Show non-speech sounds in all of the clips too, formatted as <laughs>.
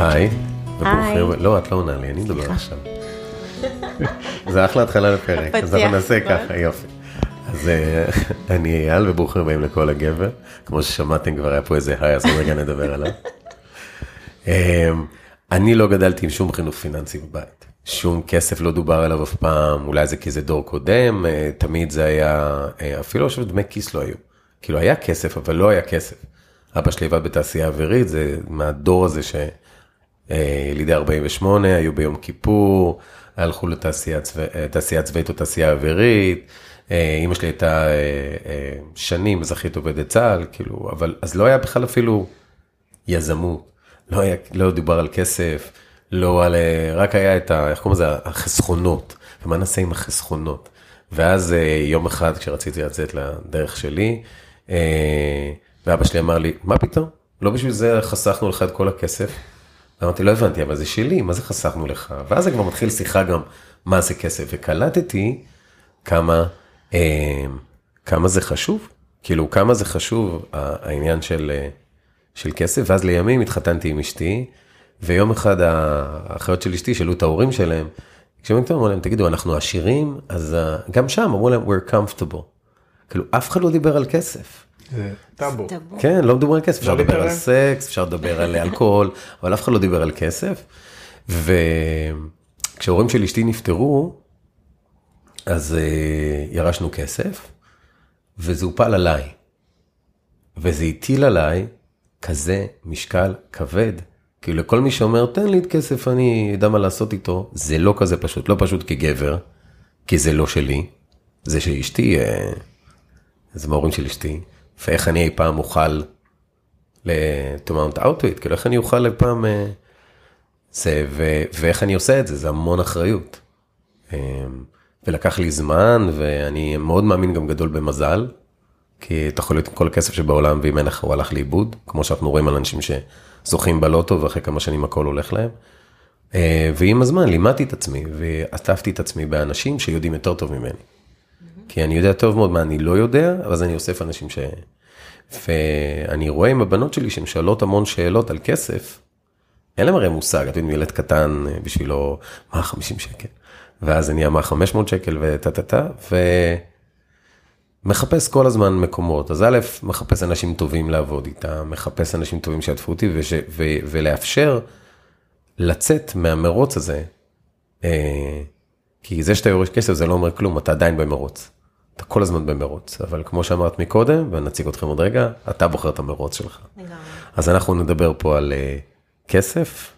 היי, וברוכים, לא, את לא עונה לי, אני מדבר עכשיו. זה אחלה התחלה לפרק, אז אנחנו נעשה ככה, יופי. אז אה, אני אייל וברוכים הבאים לכל הגבר, כמו ששמעתם כבר היה פה איזה היי, אז רגע נדבר עליו. <laughs> אה, אני לא גדלתי עם שום חינוך פיננסי בבית, שום כסף לא דובר עליו אף פעם, אולי זה כי זה דור קודם, אה, תמיד זה היה, אפילו עכשיו דמי כיס לא היו. כאילו היה כסף, אבל לא היה כסף. אבא שלי עבד בתעשייה אווירית, זה מהדור הזה ש... ילידי 48, היו ביום כיפור, הלכו לתעשייה צבאית או תעשייה אווירית. אימא שלי הייתה שנים אזרחית עובדת צה"ל, כאילו, אבל אז לא היה בכלל אפילו יזמות, לא היה, לא דובר על כסף, לא על, רק היה את ה, איך קוראים לזה, החסכונות, ומה נעשה עם החסכונות. ואז יום אחד כשרציתי לצאת לדרך שלי, ואבא שלי אמר לי, מה פתאום? לא בשביל זה חסכנו לך את כל הכסף. אמרתי, לא הבנתי, אבל זה שלי, מה זה חסכנו לך? ואז זה כבר מתחיל שיחה גם, מה זה כסף? וקלטתי כמה, אה, כמה זה חשוב, כאילו, כמה זה חשוב העניין של, של כסף, ואז לימים התחתנתי עם אשתי, ויום אחד האחיות של אשתי שאלו את ההורים שלהם, כשהם אמרו להם, תגידו, אנחנו עשירים? אז גם שם אמרו להם, we're comfortable. כאילו, אף אחד לא דיבר על כסף. זה טאבו. כן, לא מדברים על כסף, אפשר לדבר על סקס, אפשר לדבר על אלכוהול, אבל אף אחד לא דיבר על כסף. וכשההורים של אשתי נפטרו, אז ירשנו כסף, וזה הופל עליי. וזה הטיל עליי כזה משקל כבד. כאילו לכל מי שאומר, תן לי את כסף, אני אדע מה לעשות איתו, זה לא כזה פשוט, לא פשוט כגבר, כי זה לא שלי, זה של אשתי, זה מההורים של אשתי. ואיך אני אי פעם אוכל to mount out it, כאילו איך אני אוכל אי פעם, זה, ו, ואיך אני עושה את זה, זה המון אחריות. ולקח לי זמן, ואני מאוד מאמין גם גדול במזל, כי אתה יכול להיות עם כל הכסף שבעולם, ואם אין לך, הוא הלך לאיבוד, כמו שאנחנו רואים על אנשים שזוכים בלוטו, ואחרי כמה שנים הכל הולך להם. ועם הזמן לימדתי את עצמי, ועטפתי את עצמי באנשים שיודעים יותר טוב ממני. כי אני יודע טוב מאוד מה אני לא יודע, אז אני אוסף אנשים ש... ואני רואה עם הבנות שלי שהן שואלות המון שאלות על כסף, אין להם הרי מושג, את יודעת, ילד קטן בשבילו, מה 50 שקל? ואז אני אמר 500 שקל וטה טה טה, ומחפש כל הזמן מקומות. אז א', מחפש אנשים טובים לעבוד איתם, מחפש אנשים טובים שיעטפו אותי, וש... ו... ולאפשר לצאת מהמרוץ הזה, כי זה שאתה יורש כסף זה לא אומר כלום, אתה עדיין במרוץ. אתה כל הזמן במרוץ, אבל כמו שאמרת מקודם, ונציג אתכם עוד רגע, אתה בוחר את המרוץ שלך. לגמרי. אז אנחנו נדבר פה על uh, כסף,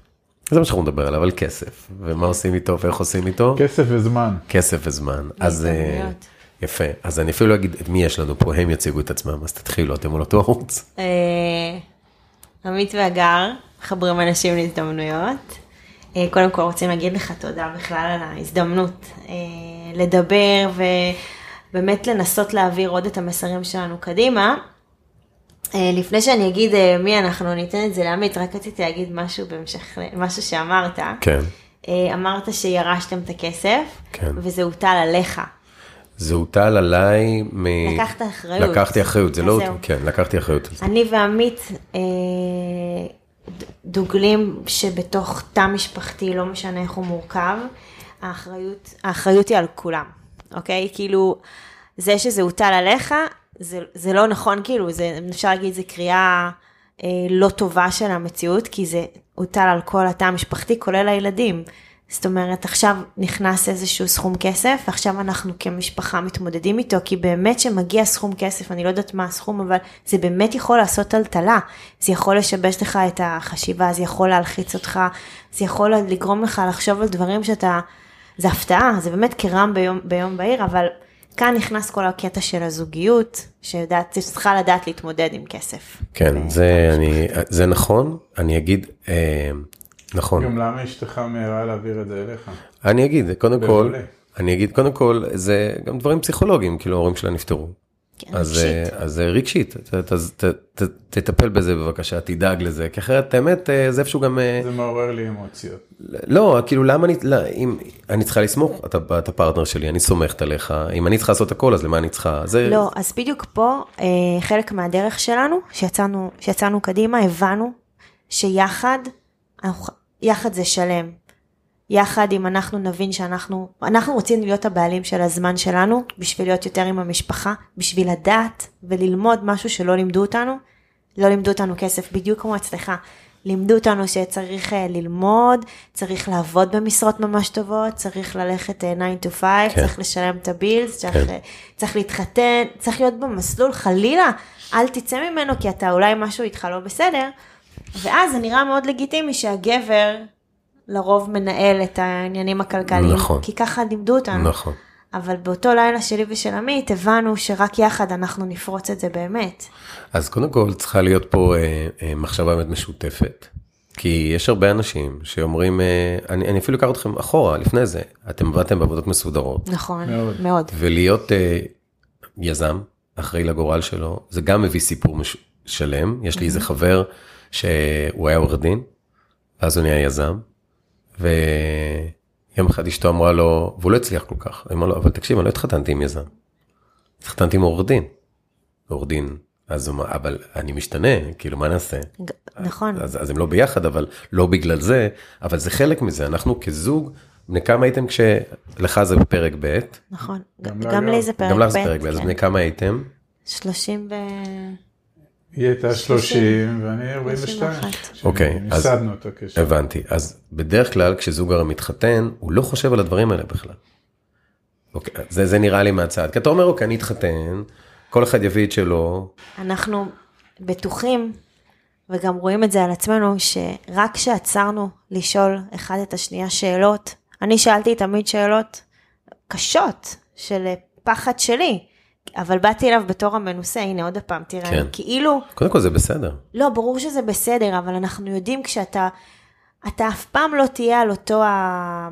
זה מה שאנחנו נדבר עליו, על כסף, ומה עושים איתו ואיך עושים איתו. כסף וזמן. כסף וזמן. אז uh, יפה, אז אני אפילו לא אגיד את מי יש לנו פה, הם יציגו את עצמם, אז תתחילו, אתם על אותו ערוץ. עמית והגר, מחברים אנשים להזדמנויות. קודם כל רוצים להגיד לך תודה בכלל על ההזדמנות לדבר ו... באמת לנסות להעביר עוד את המסרים שלנו קדימה. לפני שאני אגיד מי אנחנו, ניתן את זה לעמית, רק רציתי להגיד משהו בהמשך למשהו שאמרת. כן. אמרת שירשתם את הכסף, כן. וזה הוטל עליך. זה הוטל עליי מ... לקחת אחריות. לקחתי אחריות, זה לא... זהו. כן, לקחתי אחריות. אני ועמית אה, דוגלים שבתוך תא משפחתי, לא משנה איך הוא מורכב, האחריות, האחריות היא על כולם. אוקיי? כאילו, זה שזה הוטל עליך, זה, זה לא נכון, כאילו, זה, אפשר להגיד, זה קריאה אה, לא טובה של המציאות, כי זה הוטל על כל התא המשפחתי, כולל הילדים. זאת אומרת, עכשיו נכנס איזשהו סכום כסף, ועכשיו אנחנו כמשפחה מתמודדים איתו, כי באמת שמגיע סכום כסף, אני לא יודעת מה הסכום, אבל זה באמת יכול לעשות טלטלה. זה יכול לשבש לך את החשיבה, זה יכול להלחיץ אותך, זה יכול לגרום לך לחשוב על דברים שאתה... זה הפתעה, זה באמת כרם ביום, ביום בהיר, אבל כאן נכנס כל הקטע של הזוגיות, שיודעת, צריכה לדעת להתמודד עם כסף. כן, זה, אני, זה נכון, אני אגיד, אה, נכון. גם למה אשתך מהרה להעביר את זה אליך? אני אגיד, קודם כל, אני אגיד, קודם כל, זה גם דברים פסיכולוגיים, כאילו ההורים שלה נפטרו. כן, אז, רגשית. אה, אז אה, רגשית, ת, ת, ת, ת, תטפל בזה בבקשה, תדאג לזה, כי אחרת האמת אה, זה איפשהו גם, זה מעורר לי אמוציות. לא, כאילו למה אני, לא, אם אני צריכה לסמוך, אתה, אתה פרטנר שלי, אני סומכת עליך, אם אני צריכה לעשות הכל אז למה אני צריכה, זה, לא, אז בדיוק פה, אה, חלק מהדרך שלנו, שיצאנו, שיצאנו קדימה, הבנו שיחד, אנחנו- יחד זה שלם. יחד אם אנחנו נבין שאנחנו, אנחנו רוצים להיות הבעלים של הזמן שלנו, בשביל להיות יותר עם המשפחה, בשביל לדעת וללמוד משהו שלא לימדו אותנו. לא לימדו אותנו כסף, בדיוק כמו אצלך. לימדו אותנו שצריך אה, ללמוד, צריך לעבוד במשרות ממש טובות, צריך ללכת אה, 9 to 5, כן. צריך לשלם את הבילס, צריך, כן. אה, צריך להתחתן, צריך להיות במסלול, חלילה, אל תצא ממנו כי אתה אולי משהו איתך לא בסדר. ואז זה נראה מאוד לגיטימי שהגבר לרוב מנהל את העניינים הכלכליים, נכון. כי ככה לימדו אותנו. נכון. אבל באותו לילה שלי ושל עמית הבנו שרק יחד אנחנו נפרוץ את זה באמת. אז קודם כל צריכה להיות פה אה, אה, מחשבה באמת משותפת. כי יש הרבה אנשים שאומרים, אה, אני, אני אפילו אקח אתכם אחורה, לפני זה, אתם עבדתם בעבודות מסודרות, נכון, מאוד. מאוד. ולהיות אה, יזם, אחראי לגורל שלו, זה גם מביא סיפור מש, שלם. יש לי איזה חבר שהוא היה עורך דין, ואז הוא נהיה יזם, ויום אחד אשתו אמרה לו, והוא לא הצליח כל כך, אמרה לו, אבל תקשיב, אני לא התחתנתי עם יזם, התחתנתי עם עורך דין. עורך דין, אז הוא אמר, אבל אני משתנה, כאילו, מה נעשה? נכון, אז, אז הם לא ביחד, אבל לא בגלל זה, אבל זה חלק מזה, אנחנו כזוג, בני כמה הייתם כשלך זה בפרק ב', נכון. גם גם. לי זה פרק גם לך זה ב', פרק ב', אז כן. בני כמה הייתם? 30 ו... היא הייתה 30 ואני 42. 31. אוקיי, אז-. הבנתי, אז בדרך כלל כשזוג הרי מתחתן, הוא לא חושב על הדברים האלה בכלל. אוקיי, זה, זה נראה לי מהצד, כי אתה אומר, אוקיי, אני אתחתן, כל אחד יביא את שלו, אנחנו בטוחים, וגם רואים את זה על עצמנו, שרק כשעצרנו לשאול אחד את השנייה שאלות, אני שאלתי תמיד שאלות קשות של פחד שלי, אבל באתי אליו בתור המנוסה, הנה עוד פעם, תראה, כן. כאילו, קודם כל זה בסדר. לא, ברור שזה בסדר, אבל אנחנו יודעים כשאתה, אתה אף פעם לא תהיה על אותו ה...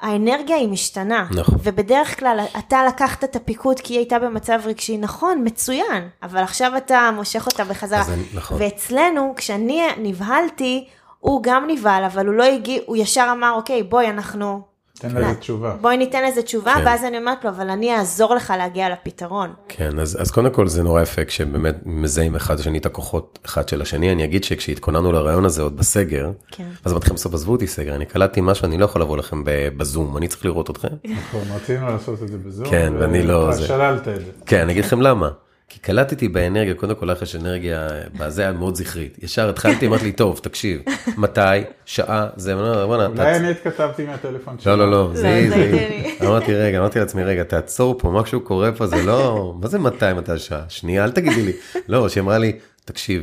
האנרגיה היא משתנה. נכון. ובדרך כלל אתה לקחת את הפיקוד כי היא הייתה במצב רגשי, נכון, מצוין, אבל עכשיו אתה מושך אותה בחזרה. אז אני- נכון. ואצלנו, כשאני נבהלתי, הוא גם נבהל, אבל הוא לא הגיע, הוא ישר אמר, אוקיי, בואי, אנחנו... תן לזה תשובה. בואי ניתן לזה תשובה, כן. ואז אני אומרת לו, אבל אני אעזור לך להגיע לפתרון. כן, אז, אז קודם כל זה נורא יפה כשבאמת מזהים אחד לשני את הכוחות אחד של השני. אני אגיד שכשהתכוננו לרעיון הזה עוד בסגר, כן. אז אמרתי לכם בסוף עזבו אותי סגר, אני קלטתי משהו, אני לא יכול לבוא לכם בזום, אני צריך לראות אתכם. נכון, רצינו לעשות את זה בזום. כן, ואני לא זה. שללת את זה. כן, אני אגיד לכם למה. כי קלטתי באנרגיה, קודם כל לך יש אנרגיה, בזה היה מאוד זכרית. ישר התחלתי, אמרתי לי, טוב, תקשיב, מתי, שעה, זה, בוא'נה, אולי אני התכתבתי מהטלפון שלי. לא, לא, לא, זה זה היא, זה היא. אמרתי, רגע, אמרתי לעצמי, רגע, תעצור פה, משהו קורה פה, זה לא, מה זה 200 מתי השעה? שנייה, אל תגידי לי. לא, שהיא אמרה לי, תקשיב,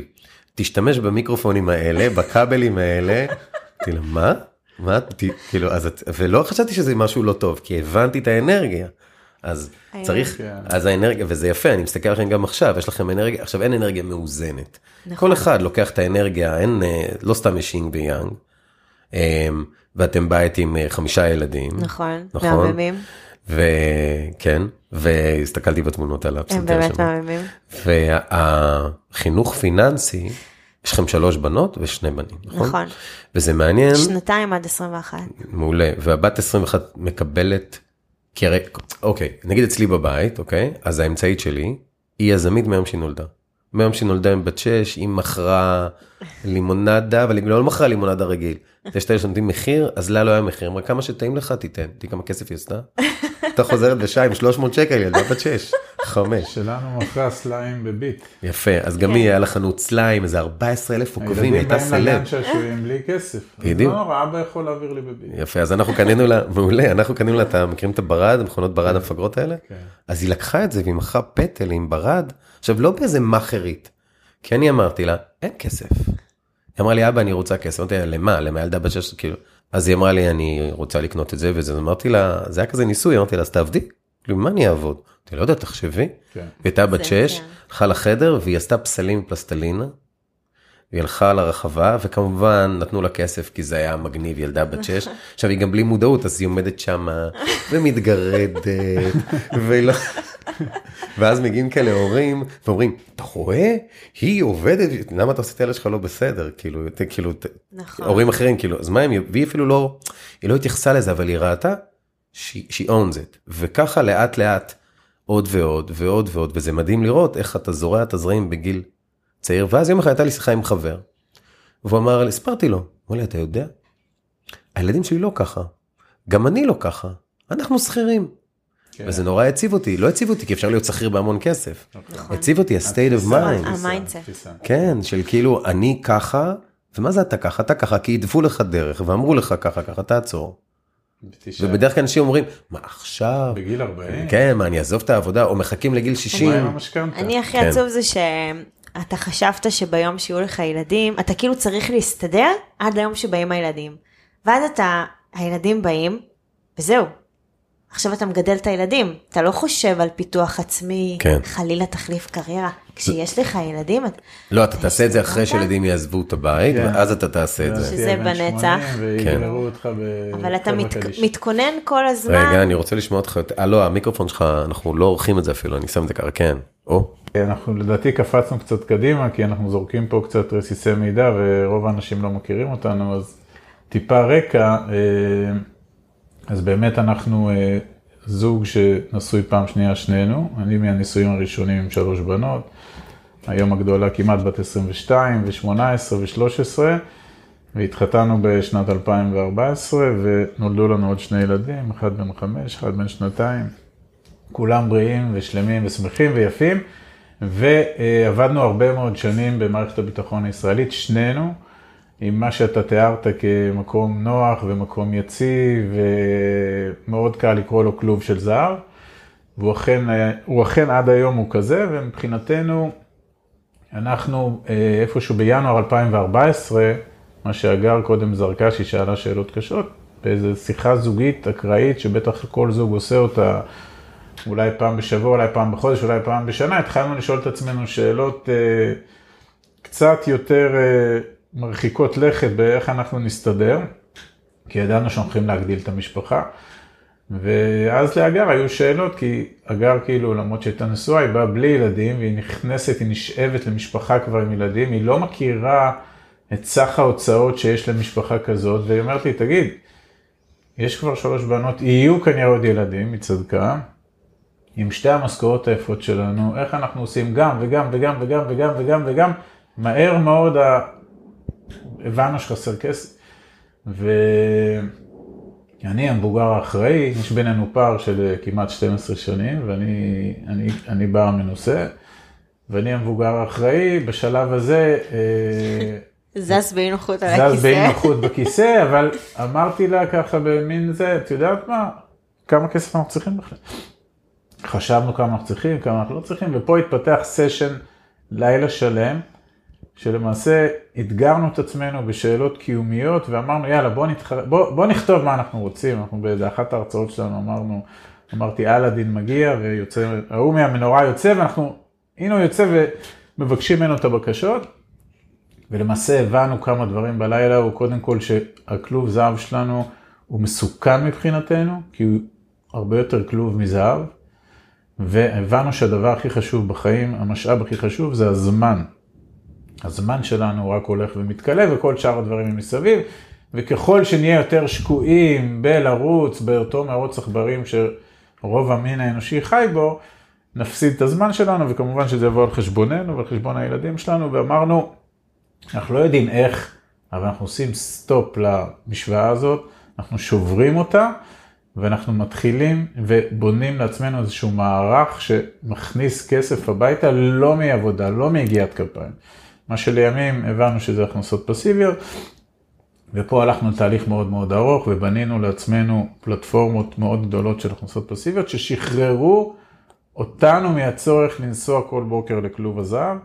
תשתמש במיקרופונים האלה, בכבלים האלה. אמרתי לה, מה? מה? ת- כאילו, אז, את- ולא חשבתי שזה משהו לא טוב, כי הבנתי את האנרגיה. אז צריך, כן. אז האנרגיה, וזה יפה, אני מסתכל עליכם גם עכשיו, יש לכם אנרגיה, עכשיו אין אנרגיה מאוזנת. נכון. כל אחד לוקח את האנרגיה, אין, אה, לא סתם יש יינג ויאנג. אמ, ואתם בית עם אה, חמישה ילדים. נכון, נכון. מהממים. וכן, והסתכלתי בתמונות על הם הפסנתר באמת שלו. מהממים. והחינוך פיננסי, יש לכם שלוש בנות ושני בנים, נכון? נכון. וזה מעניין, שנתיים עד 21. מעולה, והבת 21 מקבלת, כי הרי, אוקיי, נגיד אצלי בבית, אוקיי, אז האמצעית שלי, היא יזמית מהיום שהיא נולדה. מהיום שהיא נולדה עם בת 6, היא מכרה לימונדה, אבל היא לא מכרה לימונדה רגיל. <laughs> יש את אלה שנותנים מחיר, אז לה לא היה מחיר, אמרה כמה שטעים לך תיתן, תראי כמה כסף היא עשתה. <laughs> אתה חוזרת בשעה עם 300 שקל, ילדה בת 6, 5. שלנו מכרה סליים בביט. יפה, אז גם היא היה לה חנות סליים, איזה 14 אלף עוקבים, היא הייתה הילדים באים לגן סלב. שעשועים בלי כסף. <laughs> בדיוק. לא נורא, אבא יכול להעביר לי בביט. יפה, אז אנחנו קנינו לה, מעולה, אנחנו קנינו לה, אתה מכירים את הברד, מכונות ברד המפגרות האלה? כן. אז היא לקחה את זה והיא מכרה פטל עם ברד, עכשיו לא באיזה מאכרית, כי אני אמרתי לה, אין כסף. היא אמרה לי, אבא, אני רוצה כסף, אמרתי לה, למה? למה ילדה בת שש, כאילו, אז היא אמרה לי, אני רוצה לקנות את זה וזה, אמרתי לה, זה היה כזה ניסוי, אמרתי לה, אז תעבדי, מה אני אעבוד? אמרתי, לא יודע, תחשבי. כן. היא הייתה בת שש, כן. הלכה לחדר והיא עשתה פסלים מפלסטלינה. והיא הלכה לרחבה וכמובן נתנו לה כסף כי זה היה מגניב ילדה בת שש. <laughs> עכשיו היא גם בלי מודעות אז היא עומדת שמה ומתגרדת <laughs> ולא ואז מגיעים כאלה הורים ואומרים, אתה רואה? היא עובדת, למה אתה עושה את הילד שלך לא בסדר? כאילו, כאילו, נכון. הורים אחרים, כאילו, אז מה הם, והיא אפילו לא, היא לא התייחסה לזה, אבל היא ראתה, she owns it. וככה לאט לאט, עוד ועוד ועוד ועוד, וזה מדהים לראות איך אתה זורע את הזרעים בגיל צעיר, ואז יום אחד הייתה לי שיחה עם חבר, והוא אמר לי, הסברתי לו, אמר לי, אתה יודע? הילדים שלי לא ככה, גם אני לא ככה, אנחנו שכירים. כן. וזה נורא העציב אותי, לא העציב אותי כי אפשר להיות שכיר בהמון כסף. נכון. העציב אותי ה-state of mind. ה mindset. כן, של כאילו אני ככה, ומה זה אתה ככה? אתה ככה, כי העדפו לך דרך ואמרו לך ככה, ככה, תעצור. ובדרך כלל אנשים אומרים, מה עכשיו? בגיל 40? כן, מה, אני אעזוב את העבודה, או מחכים לגיל 60. אני הכי כן. עצוב זה שאתה חשבת שביום שיהיו לך ילדים, אתה כאילו צריך להסתדר עד ליום שבאים הילדים. ואז אתה, הילדים באים, וזהו. עכשיו אתה מגדל את הילדים, אתה לא חושב על פיתוח עצמי, כן. חלילה תחליף קריירה. כשיש לך ילדים, אתה... לא, אתה תעשה את זה אחרי שילדים יעזבו את הבית, כן. ואז אתה תעשה את זה. שזה בנצח. כן. אבל אתה מת, מתכונן כל הזמן. רגע, אני רוצה לשמוע אותך, אה, לא, המיקרופון שלך, אנחנו לא עורכים את זה אפילו, אני שם את זה ככה, כן. או. אנחנו לדעתי קפצנו קצת קדימה, כי אנחנו זורקים פה קצת רסיסי מידע, ורוב האנשים לא מכירים אותנו, אז טיפה רקע. אה, אז באמת אנחנו אה, זוג שנשוי פעם שנייה שנינו, אני מהנישואים הראשונים עם שלוש בנות, היום הגדולה כמעט בת 22 ו-18 ו-13, והתחתנו בשנת 2014 ונולדו לנו עוד שני ילדים, אחד בן חמש, אחד בן שנתיים, כולם בריאים ושלמים ושמחים ויפים, ועבדנו הרבה מאוד שנים במערכת הביטחון הישראלית, שנינו. עם מה שאתה תיארת כמקום נוח ומקום יציב, ומאוד קל לקרוא לו כלוב של זהב. והוא אכן, אכן עד היום הוא כזה, ומבחינתנו, אנחנו אה, איפשהו בינואר 2014, מה שהגר קודם זרקה, שהיא שאלה שאלות קשות, באיזו שיחה זוגית אקראית, שבטח כל זוג עושה אותה אולי פעם בשבוע, אולי פעם בחודש, אולי פעם בשנה, התחלנו לשאול את עצמנו שאלות אה, קצת יותר... אה, מרחיקות לכת באיך אנחנו נסתדר, כי ידענו שאנחנו הולכים להגדיל את המשפחה. ואז להגר היו שאלות, כי הגר כאילו, למרות שהייתה נשואה, היא באה בלי ילדים, והיא נכנסת, היא נשאבת למשפחה כבר עם ילדים, היא לא מכירה את סך ההוצאות שיש למשפחה כזאת, והיא אומרת לי, תגיד, יש כבר שלוש בנות, יהיו כנראה עוד ילדים, היא צדקה, עם שתי המשכורות היפות שלנו, איך אנחנו עושים גם וגם וגם וגם וגם וגם וגם, מהר מאוד הבנו שחסר כסף. ואני המבוגר האחראי, יש בינינו פער של כמעט 12 שנים, ואני אני, אני בר מנוסה, ואני המבוגר האחראי, בשלב הזה... אה, זז באי נוחות על הכיסא. זז באי נוחות בכיסא, <laughs> אבל אמרתי לה ככה במין זה, את יודעת מה, כמה כסף אנחנו צריכים בכלל? חשבנו כמה אנחנו צריכים, כמה אנחנו לא צריכים, ופה התפתח סשן לילה שלם. שלמעשה אתגרנו את עצמנו בשאלות קיומיות ואמרנו יאללה בוא, נתח... בוא, בוא נכתוב מה אנחנו רוצים, אנחנו באחת ההרצאות שלנו אמרנו, אמרתי אלאדין מגיע ויוצא, ההוא מהמנורה יוצא ואנחנו, הנה הוא יוצא ומבקשים ממנו את הבקשות. ולמעשה הבנו כמה דברים בלילה, הוא קודם כל שהכלוב זהב שלנו הוא מסוכן מבחינתנו, כי הוא הרבה יותר כלוב מזהב, והבנו שהדבר הכי חשוב בחיים, המשאב הכי חשוב זה הזמן. הזמן שלנו רק הולך ומתכלה וכל שאר הדברים הם מסביב, וככל שנהיה יותר שקועים בלרוץ באותו מרוץ עכברים שרוב המין האנושי חי בו, נפסיד את הזמן שלנו, וכמובן שזה יבוא על חשבוננו ועל חשבון הילדים שלנו, ואמרנו, אנחנו לא יודעים איך, אבל אנחנו עושים סטופ למשוואה הזאת, אנחנו שוברים אותה, ואנחנו מתחילים ובונים לעצמנו איזשהו מערך שמכניס כסף הביתה, לא מעבודה, לא מיגיעת כפיים. מה שלימים הבנו שזה הכנסות פסיביות, ופה הלכנו לתהליך מאוד מאוד ארוך ובנינו לעצמנו פלטפורמות מאוד גדולות של הכנסות פסיביות ששחררו אותנו מהצורך לנסוע כל בוקר לכלוב הזהב.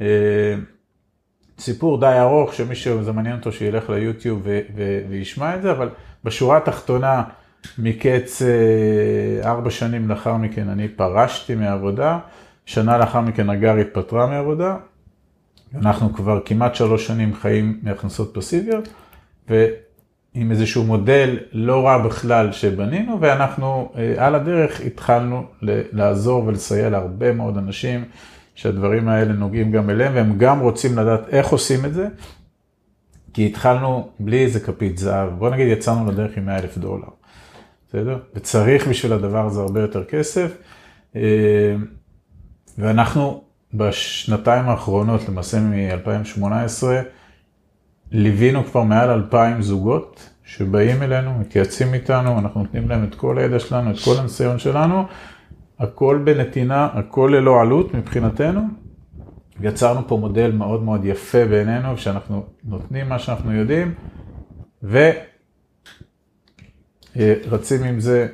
אה, סיפור די ארוך שמי שזה מעניין אותו שילך ליוטיוב ו- ו- וישמע את זה, אבל בשורה התחתונה מקץ אה, ארבע שנים לאחר מכן אני פרשתי מהעבודה, שנה לאחר מכן הגר התפטרה מהעבודה, אנחנו כבר כמעט שלוש שנים חיים מהכנסות פסיביות, עם איזשהו מודל לא רע בכלל שבנינו, ואנחנו על הדרך התחלנו לעזור ולסייע להרבה מאוד אנשים שהדברים האלה נוגעים גם אליהם, והם גם רוצים לדעת איך עושים את זה, כי התחלנו בלי איזה כפית זהב, בוא נגיד יצאנו לדרך עם 100 אלף דולר, בסדר? וצריך בשביל הדבר הזה הרבה יותר כסף, ואנחנו בשנתיים האחרונות, למעשה מ-2018, ליווינו כבר מעל 2,000 זוגות שבאים אלינו, מתייעצים איתנו, אנחנו נותנים להם את כל הידע שלנו, את כל הניסיון שלנו, הכל בנתינה, הכל ללא עלות מבחינתנו. יצרנו פה מודל מאוד מאוד יפה בעינינו, שאנחנו נותנים מה שאנחנו יודעים, ורצים עם זה,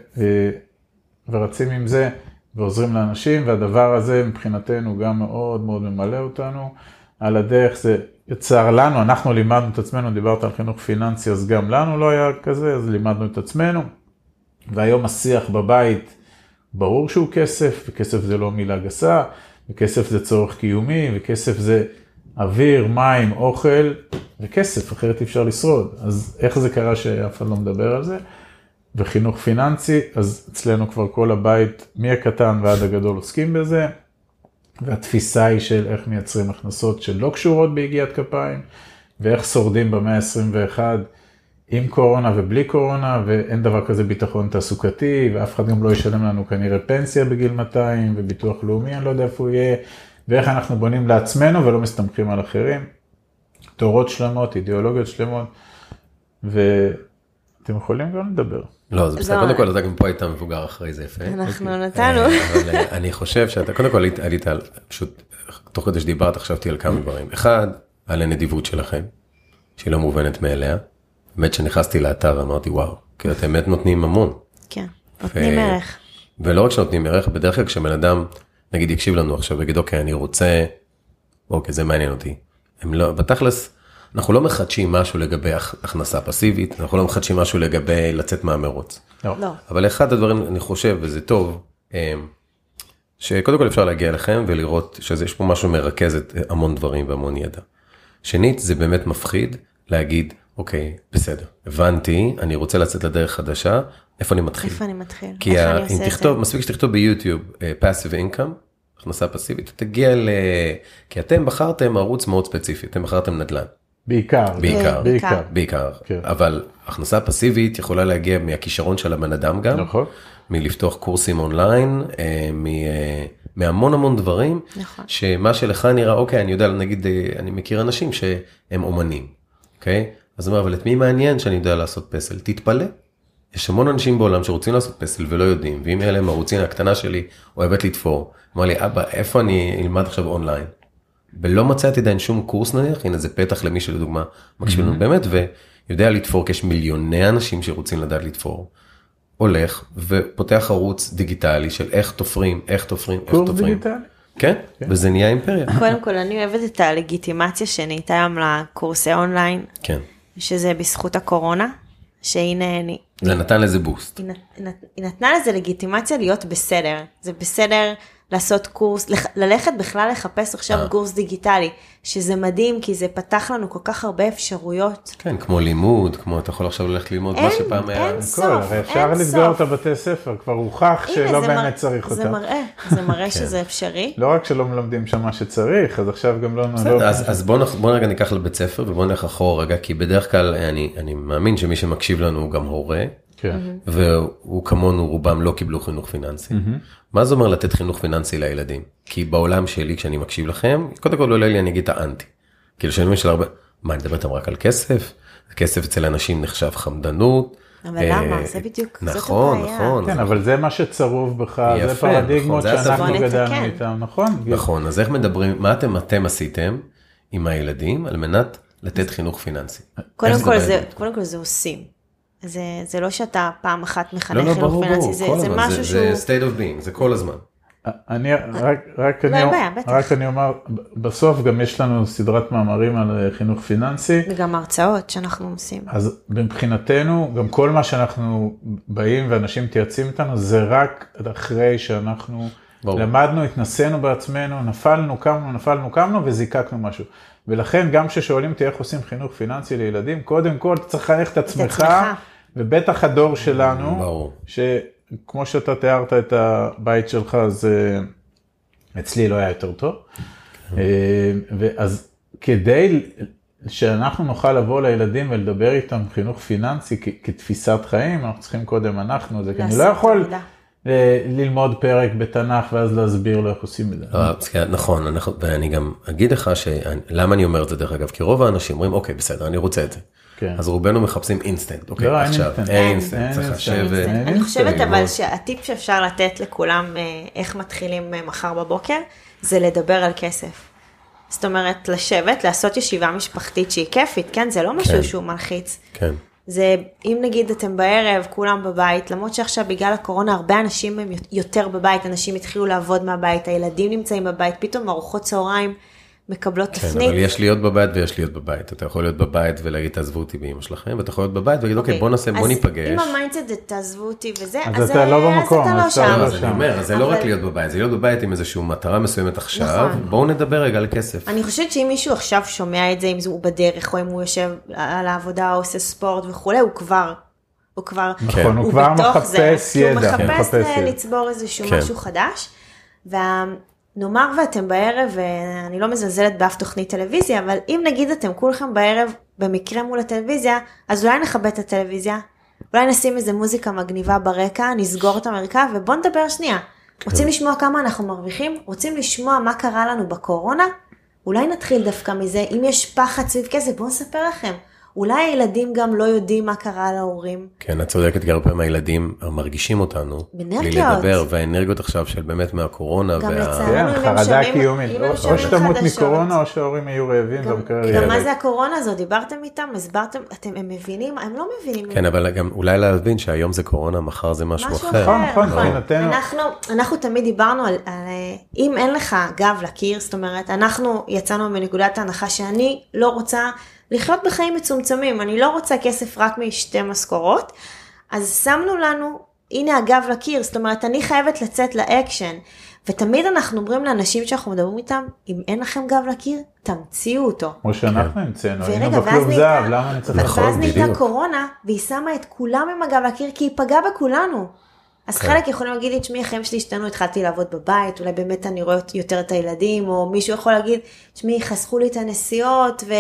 ורצים עם זה, ועוזרים לאנשים, והדבר הזה מבחינתנו גם מאוד מאוד ממלא אותנו. על הדרך זה יצר לנו, אנחנו לימדנו את עצמנו, דיברת על חינוך פיננסי, אז גם לנו לא היה כזה, אז לימדנו את עצמנו. והיום השיח בבית, ברור שהוא כסף, וכסף זה לא מילה גסה, וכסף זה צורך קיומי, וכסף זה אוויר, מים, אוכל, וכסף, אחרת אי אפשר לשרוד. אז איך זה קרה שאף אחד לא מדבר על זה? וחינוך פיננסי, אז אצלנו כבר כל הבית, מהקטן ועד הגדול עוסקים בזה, והתפיסה היא של איך מייצרים הכנסות שלא קשורות ביגיעת כפיים, ואיך שורדים במאה ה-21 עם קורונה ובלי קורונה, ואין דבר כזה ביטחון תעסוקתי, ואף אחד גם לא ישלם לנו כנראה פנסיה בגיל 200, וביטוח לאומי, אני לא יודע איפה הוא יהיה, ואיך אנחנו בונים לעצמנו ולא מסתמכים על אחרים. תורות שלמות, אידיאולוגיות שלמות, ואתם יכולים גם לדבר. לא, זה בסדר, קודם כל אתה גם פה היית מבוגר אחרי זה יפה. אנחנו נתנו. אבל אני חושב שאתה, קודם כל עלית על, פשוט, תוך כדי שדיברת חשבתי על כמה דברים. אחד, על הנדיבות שלכם, שהיא לא מובנת מאליה. באמת שנכנסתי לאתר אמרתי וואו, כי אתם באמת נותנים המון. כן, נותנים ערך. ולא רק שנותנים ערך, בדרך כלל כשבן אדם, נגיד יקשיב לנו עכשיו ויגיד אוקיי אני רוצה, אוקיי זה מעניין אותי. הם לא, בתכלס, אנחנו לא מחדשים משהו לגבי הכנסה פסיבית, אנחנו לא מחדשים משהו לגבי לצאת מהמרוץ. לא. לא. אבל אחד הדברים, אני חושב, וזה טוב, שקודם כל אפשר להגיע אליכם ולראות שיש פה משהו מרכז את המון דברים והמון ידע. שנית, זה באמת מפחיד להגיד, אוקיי, בסדר, הבנתי, אני רוצה לצאת לדרך חדשה, איפה אני מתחיל? איפה אני מתחיל? כי איך ה... אני עושה תכתוב, זה? מספיק שתכתוב ביוטיוב uh, passive income, הכנסה פסיבית, תגיע ל... כי אתם בחרתם ערוץ מאוד ספציפי, אתם בחרתם נדל"ן. בעיקר, בעיקר, בעיקר, בעיקר, כן. אבל הכנסה פסיבית יכולה להגיע מהכישרון של הבן אדם גם, נכון, מלפתוח קורסים אונליין, אה, מ, אה, מהמון המון דברים, נכון. שמה שלך נראה, אוקיי, אני יודע, נגיד, אה, אני מכיר אנשים שהם אומנים, אוקיי? אז הוא אומר, אבל את מי מעניין שאני יודע לעשות פסל? תתפלא. יש המון אנשים בעולם שרוצים לעשות פסל ולא יודעים, ואם יהיה להם ערוצים, הקטנה שלי אוהבת לתפור, אמר לי, אבא, איפה אני אלמד עכשיו אונליין? ולא מצאתי עדיין שום קורס נניח, הנה זה פתח למי שלדוגמה מקשיב לנו באמת, ויודע לתפור, כי יש מיליוני אנשים שרוצים לדעת לתפור. הולך ופותח ערוץ דיגיטלי של איך תופרים, איך תופרים, איך תופרים. קורס דיגיטלי. כן, וזה נהיה אימפריה. קודם כל, אני אוהבת את הלגיטימציה שנהייתה היום לקורסי אונליין, כן. שזה בזכות הקורונה, שהנה אני... זה נתן לזה בוסט. היא, נת, היא נתנה לזה לגיטימציה להיות בסדר. זה בסדר לעשות קורס, לח, ללכת בכלל לחפש עכשיו אה. קורס דיגיטלי, שזה מדהים, כי זה פתח לנו כל כך הרבה אפשרויות. כן, כמו לימוד, כמו אתה יכול עכשיו ללכת ללמוד מה אין- שפעם היה. אין הכל, הרי אפשר אין לסגור סוף. את הבתי ספר, כבר הוכח הנה, שלא זה באמת מראה- צריך זה אותם. מראה, זה <laughs> כן. מראה שזה אפשרי. לא רק שלא מלמדים שם מה שצריך, אז עכשיו גם לא... בסדר, לא- אז, אז בוא, נח, בוא רגע ניקח לבית ספר ובוא נלך אחורה רגע, כי בדרך כלל אני, אני מאמין שמי שמקשיב לנו הוא גם הורה, כן. והוא כמונו רובם לא קיבלו חינוך פיננסי. מה זה אומר לתת חינוך פיננסי לילדים? כי בעולם שלי כשאני מקשיב לכם, קודם כל עולה לי אני אגיד את האנטי. כאילו שאני של הרבה, מה אני מדבר איתם רק על כסף? כסף אצל אנשים נחשב חמדנות. אבל אה, למה? זה בדיוק, זאת נכון, הבעיה. נכון. כן, אבל זה מה שצרוב בך, זה פרדיגמות נכון, זה שאנחנו. גדלנו בוא איתם, נכון? נכון, אז איך מדברים, מה אתם, אתם עשיתם עם הילדים על מנת לתת חינוך פיננסי? כל, זה? קודם כל זה עושים. זה, זה לא שאתה פעם אחת מחנך לא, לא, חינוך ברור, פיננסי, ברור, זה, כל זה הזמן, משהו זה, שהוא... זה state of being, זה כל הזמן. אני רק, רק, לא, אני, בעיה, בטח. רק אני אומר, בסוף גם יש לנו סדרת מאמרים על אה, חינוך פיננסי, וגם הרצאות שאנחנו עושים. אז מבחינתנו, גם כל מה שאנחנו באים ואנשים מתייעצים איתנו, זה רק אחרי שאנחנו ברור. למדנו, התנסינו בעצמנו, נפלנו, קמנו, נפלנו, קמנו וזיקקנו משהו. ולכן גם כששואלים אותי איך עושים חינוך פיננסי לילדים, קודם כל צריך לחנך את עצמך, ובטח הדור שלנו, ברור. שכמו שאתה תיארת את הבית שלך, אז אצלי לא היה יותר טוב. אה, ואז כדי שאנחנו נוכל לבוא לילדים ולדבר איתם חינוך פיננסי כתפיסת חיים, אנחנו צריכים קודם אנחנו, זה כי אני לא יכול אה, ללמוד פרק בתנ"ך ואז להסביר לו איך עושים את זה. לא, כן, נכון, ואני גם אגיד לך למה אני אומר את זה דרך אגב, כי רוב האנשים אומרים אוקיי בסדר אני רוצה את זה. כן. אז רובנו מחפשים אינסטנט, אוקיי, לא, עכשיו, אין אינסטנט, צריך לשבת. אני חושבת אבל שהטיפ שאפשר לתת לכולם אה, איך מתחילים אה, מחר בבוקר, זה לדבר על כסף. זאת אומרת, לשבת, לעשות ישיבה משפחתית שהיא כיפית, כן? זה לא משהו כן. שהוא מלחיץ. כן. זה, אם נגיד אתם בערב, כולם בבית, למרות שעכשיו בגלל הקורונה הרבה אנשים הם יותר בבית, אנשים התחילו לעבוד מהבית, הילדים נמצאים בבית, פתאום ארוחות צהריים מקבלות כן, תפנית. אבל יש להיות בבית ויש להיות בבית. אתה יכול להיות בבית ולהגיד תעזבו אותי באמא שלכם, ואתה יכול להיות בבית ולהגיד אוקיי, okay, בוא נעשה, בוא ניפגש. אז אם ה mindset זה תעזבו אותי וזה, אז, אז אתה לא במקום, אז אתה לא שם. אז אני אומר, זה לא רק להיות בבית, זה להיות בבית עם איזושהי מטרה מסוימת עכשיו, נכון. בואו נדבר רגע על כסף. אני חושבת שאם מישהו עכשיו שומע את זה, אם הוא בדרך, או אם הוא יושב על העבודה, או עושה ספורט וכולי, הוא כבר הוא כבר, נכון, הוא, הוא כבר מחפש ידע, הוא מחפש, מחפש לצבור איזשהו כן. משהו חדש. וה, נאמר ואתם בערב, ואני לא מזלזלת באף תוכנית טלוויזיה, אבל אם נגיד אתם כולכם בערב במקרה מול הטלוויזיה, אז אולי נכבד את הטלוויזיה, אולי נשים איזה מוזיקה מגניבה ברקע, נסגור את המרקע ובואו נדבר שנייה. כן. רוצים לשמוע כמה אנחנו מרוויחים? רוצים לשמוע מה קרה לנו בקורונה? אולי נתחיל דווקא מזה, אם יש פחד סביב כסף, בואו נספר לכם. אולי הילדים גם לא יודעים מה קרה להורים. כן, את צודקת, כי הרבה פעמים הילדים מרגישים אותנו. בנרגיות. בלי לדבר, והאנרגיות עכשיו של באמת מהקורונה. גם וה... לצערנו, כן, חרדה קיומית. או שתמות מקורונה, או שההורים יהיו רעבים במקרה ילד. גם מה זה הקורונה הזאת? דיברתם איתם? הסברתם? אתם, הם מבינים? הם לא מבינים. כן, אבל גם אולי להבין שהיום זה קורונה, מחר זה משהו אחר. משהו אחר, נכון, נכון. אנחנו, אנחנו תמיד דיברנו על, על אם אין לך גב לקיר, זאת אומרת, אנחנו יצאנו מנקודת ההנחה שאני לא רוצה... לחיות בחיים מצומצמים, אני לא רוצה כסף רק משתי משכורות, אז שמנו לנו, הנה הגב לקיר, זאת אומרת, אני חייבת לצאת לאקשן. ותמיד אנחנו אומרים לאנשים שאנחנו מדברים איתם, אם אין לכם גב לקיר, תמציאו אותו. כמו שאנחנו המצאנו, היינו בכלוב זהב, למה אני צריך... נכון, ואז נהייתה קורונה, והיא שמה את כולם עם הגב לקיר, כי היא פגעה בכולנו. אז כן. חלק יכולים להגיד לי, תשמעי, החיים שלי השתנו, התחלתי לעבוד בבית, אולי באמת אני רואה יותר את הילדים, או מישהו יכול להגיד, תשמעי, חסכו לי את הנסיעות, ו...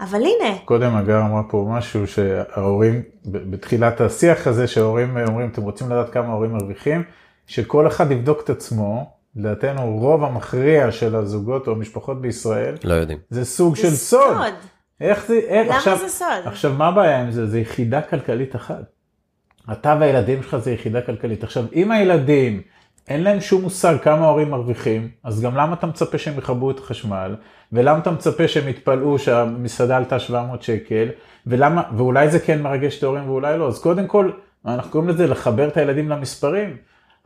אבל הנה. קודם הגר אמרה פה משהו שההורים, בתחילת השיח הזה שההורים אומרים, אתם רוצים לדעת כמה ההורים מרוויחים, שכל אחד יבדוק את עצמו, לדעתנו רוב המכריע של הזוגות או המשפחות בישראל, לא יודעים. זה סוג זה של סוד. סוד. איך זה, איך, למה עכשיו, זה סוד? עכשיו מה הבעיה עם זה? זה יחידה כלכלית אחת. אתה והילדים שלך זה יחידה כלכלית. עכשיו אם הילדים אין להם שום מושג כמה ההורים מרוויחים, אז גם למה אתה מצפה שהם יכבו את החשמל, ולמה אתה מצפה שהם יתפלאו שהמסעדה עלתה 700 שקל, ולמה, ואולי זה כן מרגש את ההורים ואולי לא, אז קודם כל, אנחנו קוראים לזה לחבר את הילדים למספרים.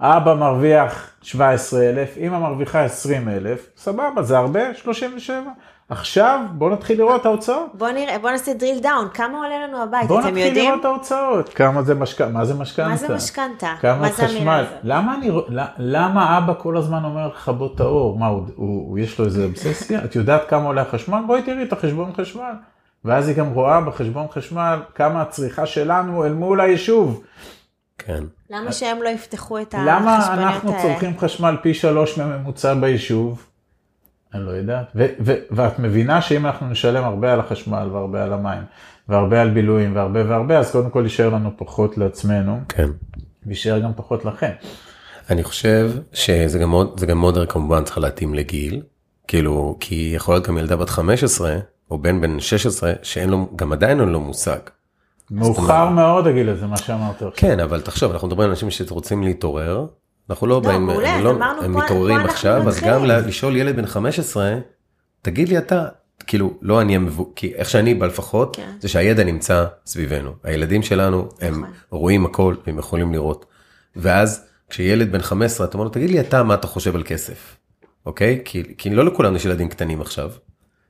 אבא מרוויח 17,000, אמא מרוויחה 20,000, סבבה, זה הרבה? 37. עכשיו בוא נתחיל לראות את ההוצאות. בוא נראה, בוא נעשה drill down, כמה עולה לנו הבית, אתם יודעים? בוא נתחיל לראות את ההוצאות. כמה זה משכנתה? מה זה משכנתה? מה זה משכנתה? כמה חשמל? למה, אני, למה אבא כל הזמן אומר לכבות את האור? מה, הוא, הוא, הוא יש לו איזה אובססיה? את יודעת כמה עולה החשמל? בואי תראי את החשבון חשמל. ואז היא גם רואה בחשבון חשמל כמה הצריכה שלנו אל מול היישוב. כן. למה שהם לא יפתחו את החשבוניות האלה? למה אנחנו צורכים חשמל פי שלוש מממוצע ביישוב? אני לא יודעת. ו- ו- ואת מבינה שאם אנחנו נשלם הרבה על החשמל והרבה על המים והרבה על בילויים והרבה והרבה, אז קודם כל יישאר לנו פחות לעצמנו. כן. ויישאר גם פחות לכם. אני חושב שזה גם מאוד, זה גם מאוד כמובן צריך להתאים לגיל. כאילו, כי יכול להיות גם ילדה בת 15 או בן בן 16 שאין לו, גם עדיין אין לו מושג. מאוחר מאוד הגיל הזה, מה שאמרת עכשיו. כן, אבל תחשוב, אנחנו מדברים על אנשים שרוצים להתעורר, אנחנו לא, לא באים, מעולה, לא, הם מתעוררים עכשיו, אז גם לשאול ילד בן 15, תגיד לי אתה, כאילו, לא אני המבוא, כי איך שאני בא לפחות, כן. זה שהידע נמצא סביבנו. הילדים שלנו, הם נכון. רואים הכל והם יכולים לראות. ואז כשילד בן 15, אתה אומר לו, תגיד לי אתה מה אתה חושב על כסף, אוקיי? כי, כי לא לכולנו יש ילדים קטנים עכשיו.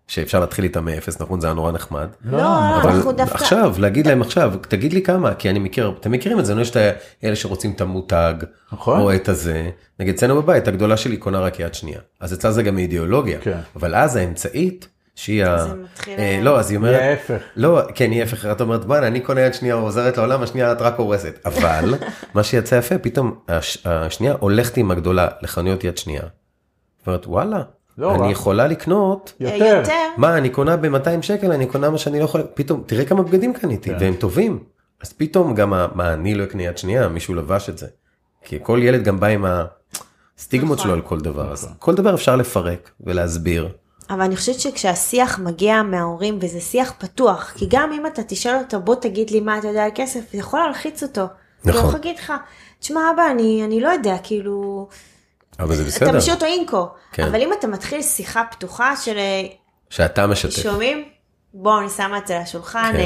שאפשר להתחיל איתם מאפס, נכון? זה היה נורא נחמד. לא, אנחנו דווקא... עכשיו, להגיד להם עכשיו, תגיד לי כמה, כי אני מכיר, אתם מכירים את זה, יש את אלה שרוצים את המותג, נכון. או את הזה. נגיד, אצלנו בבית, הגדולה שלי קונה רק יד שנייה. אז אצלה זה גם אידיאולוגיה. כן. אבל אז האמצעית, שהיא ה... זה מתחיל... אה, לא, אז היא אומרת... יהיה ההפך. לא, כן, היא ההפך, את אומרת, בואנה, אני קונה יד שנייה עוזרת לעולם, השנייה את רק הורסת. אבל, <laughs> מה שיצא יפה, פתאום הש- השנייה הולכת עם הגדולה לחנויות יד שנייה. אומרת, וואלה, לא אני רע. יכולה לקנות, אה, יותר. יותר. מה, אני קונה ב-200 שקל, אני קונה מה שאני לא יכול, פתאום, תראה כמה בגדים קניתי, כן. והם טובים. אז פתאום גם, ה- מה, אני לא אקנה יד שנייה, מישהו לבש את זה. כי כל ילד גם בא עם הסטיגמות נכון. שלו על כל דבר, אז כל דבר אפשר לפרק ולהסביר. אבל אני חושבת שכשהשיח מגיע מההורים וזה שיח פתוח, כי גם אם אתה תשאל אותו בוא תגיד לי מה אתה יודע על כסף, זה יכול להלחיץ אותו. נכון. הוא יכול להגיד לך, תשמע אבא אני, אני לא יודע, כאילו, אבל זה אתה בסדר, משאיר אותו אינקו. כן. אבל אם אתה מתחיל שיחה פתוחה של שאתה משתף. שומעים, בואו אני שמה את זה על השולחן, כן. אה,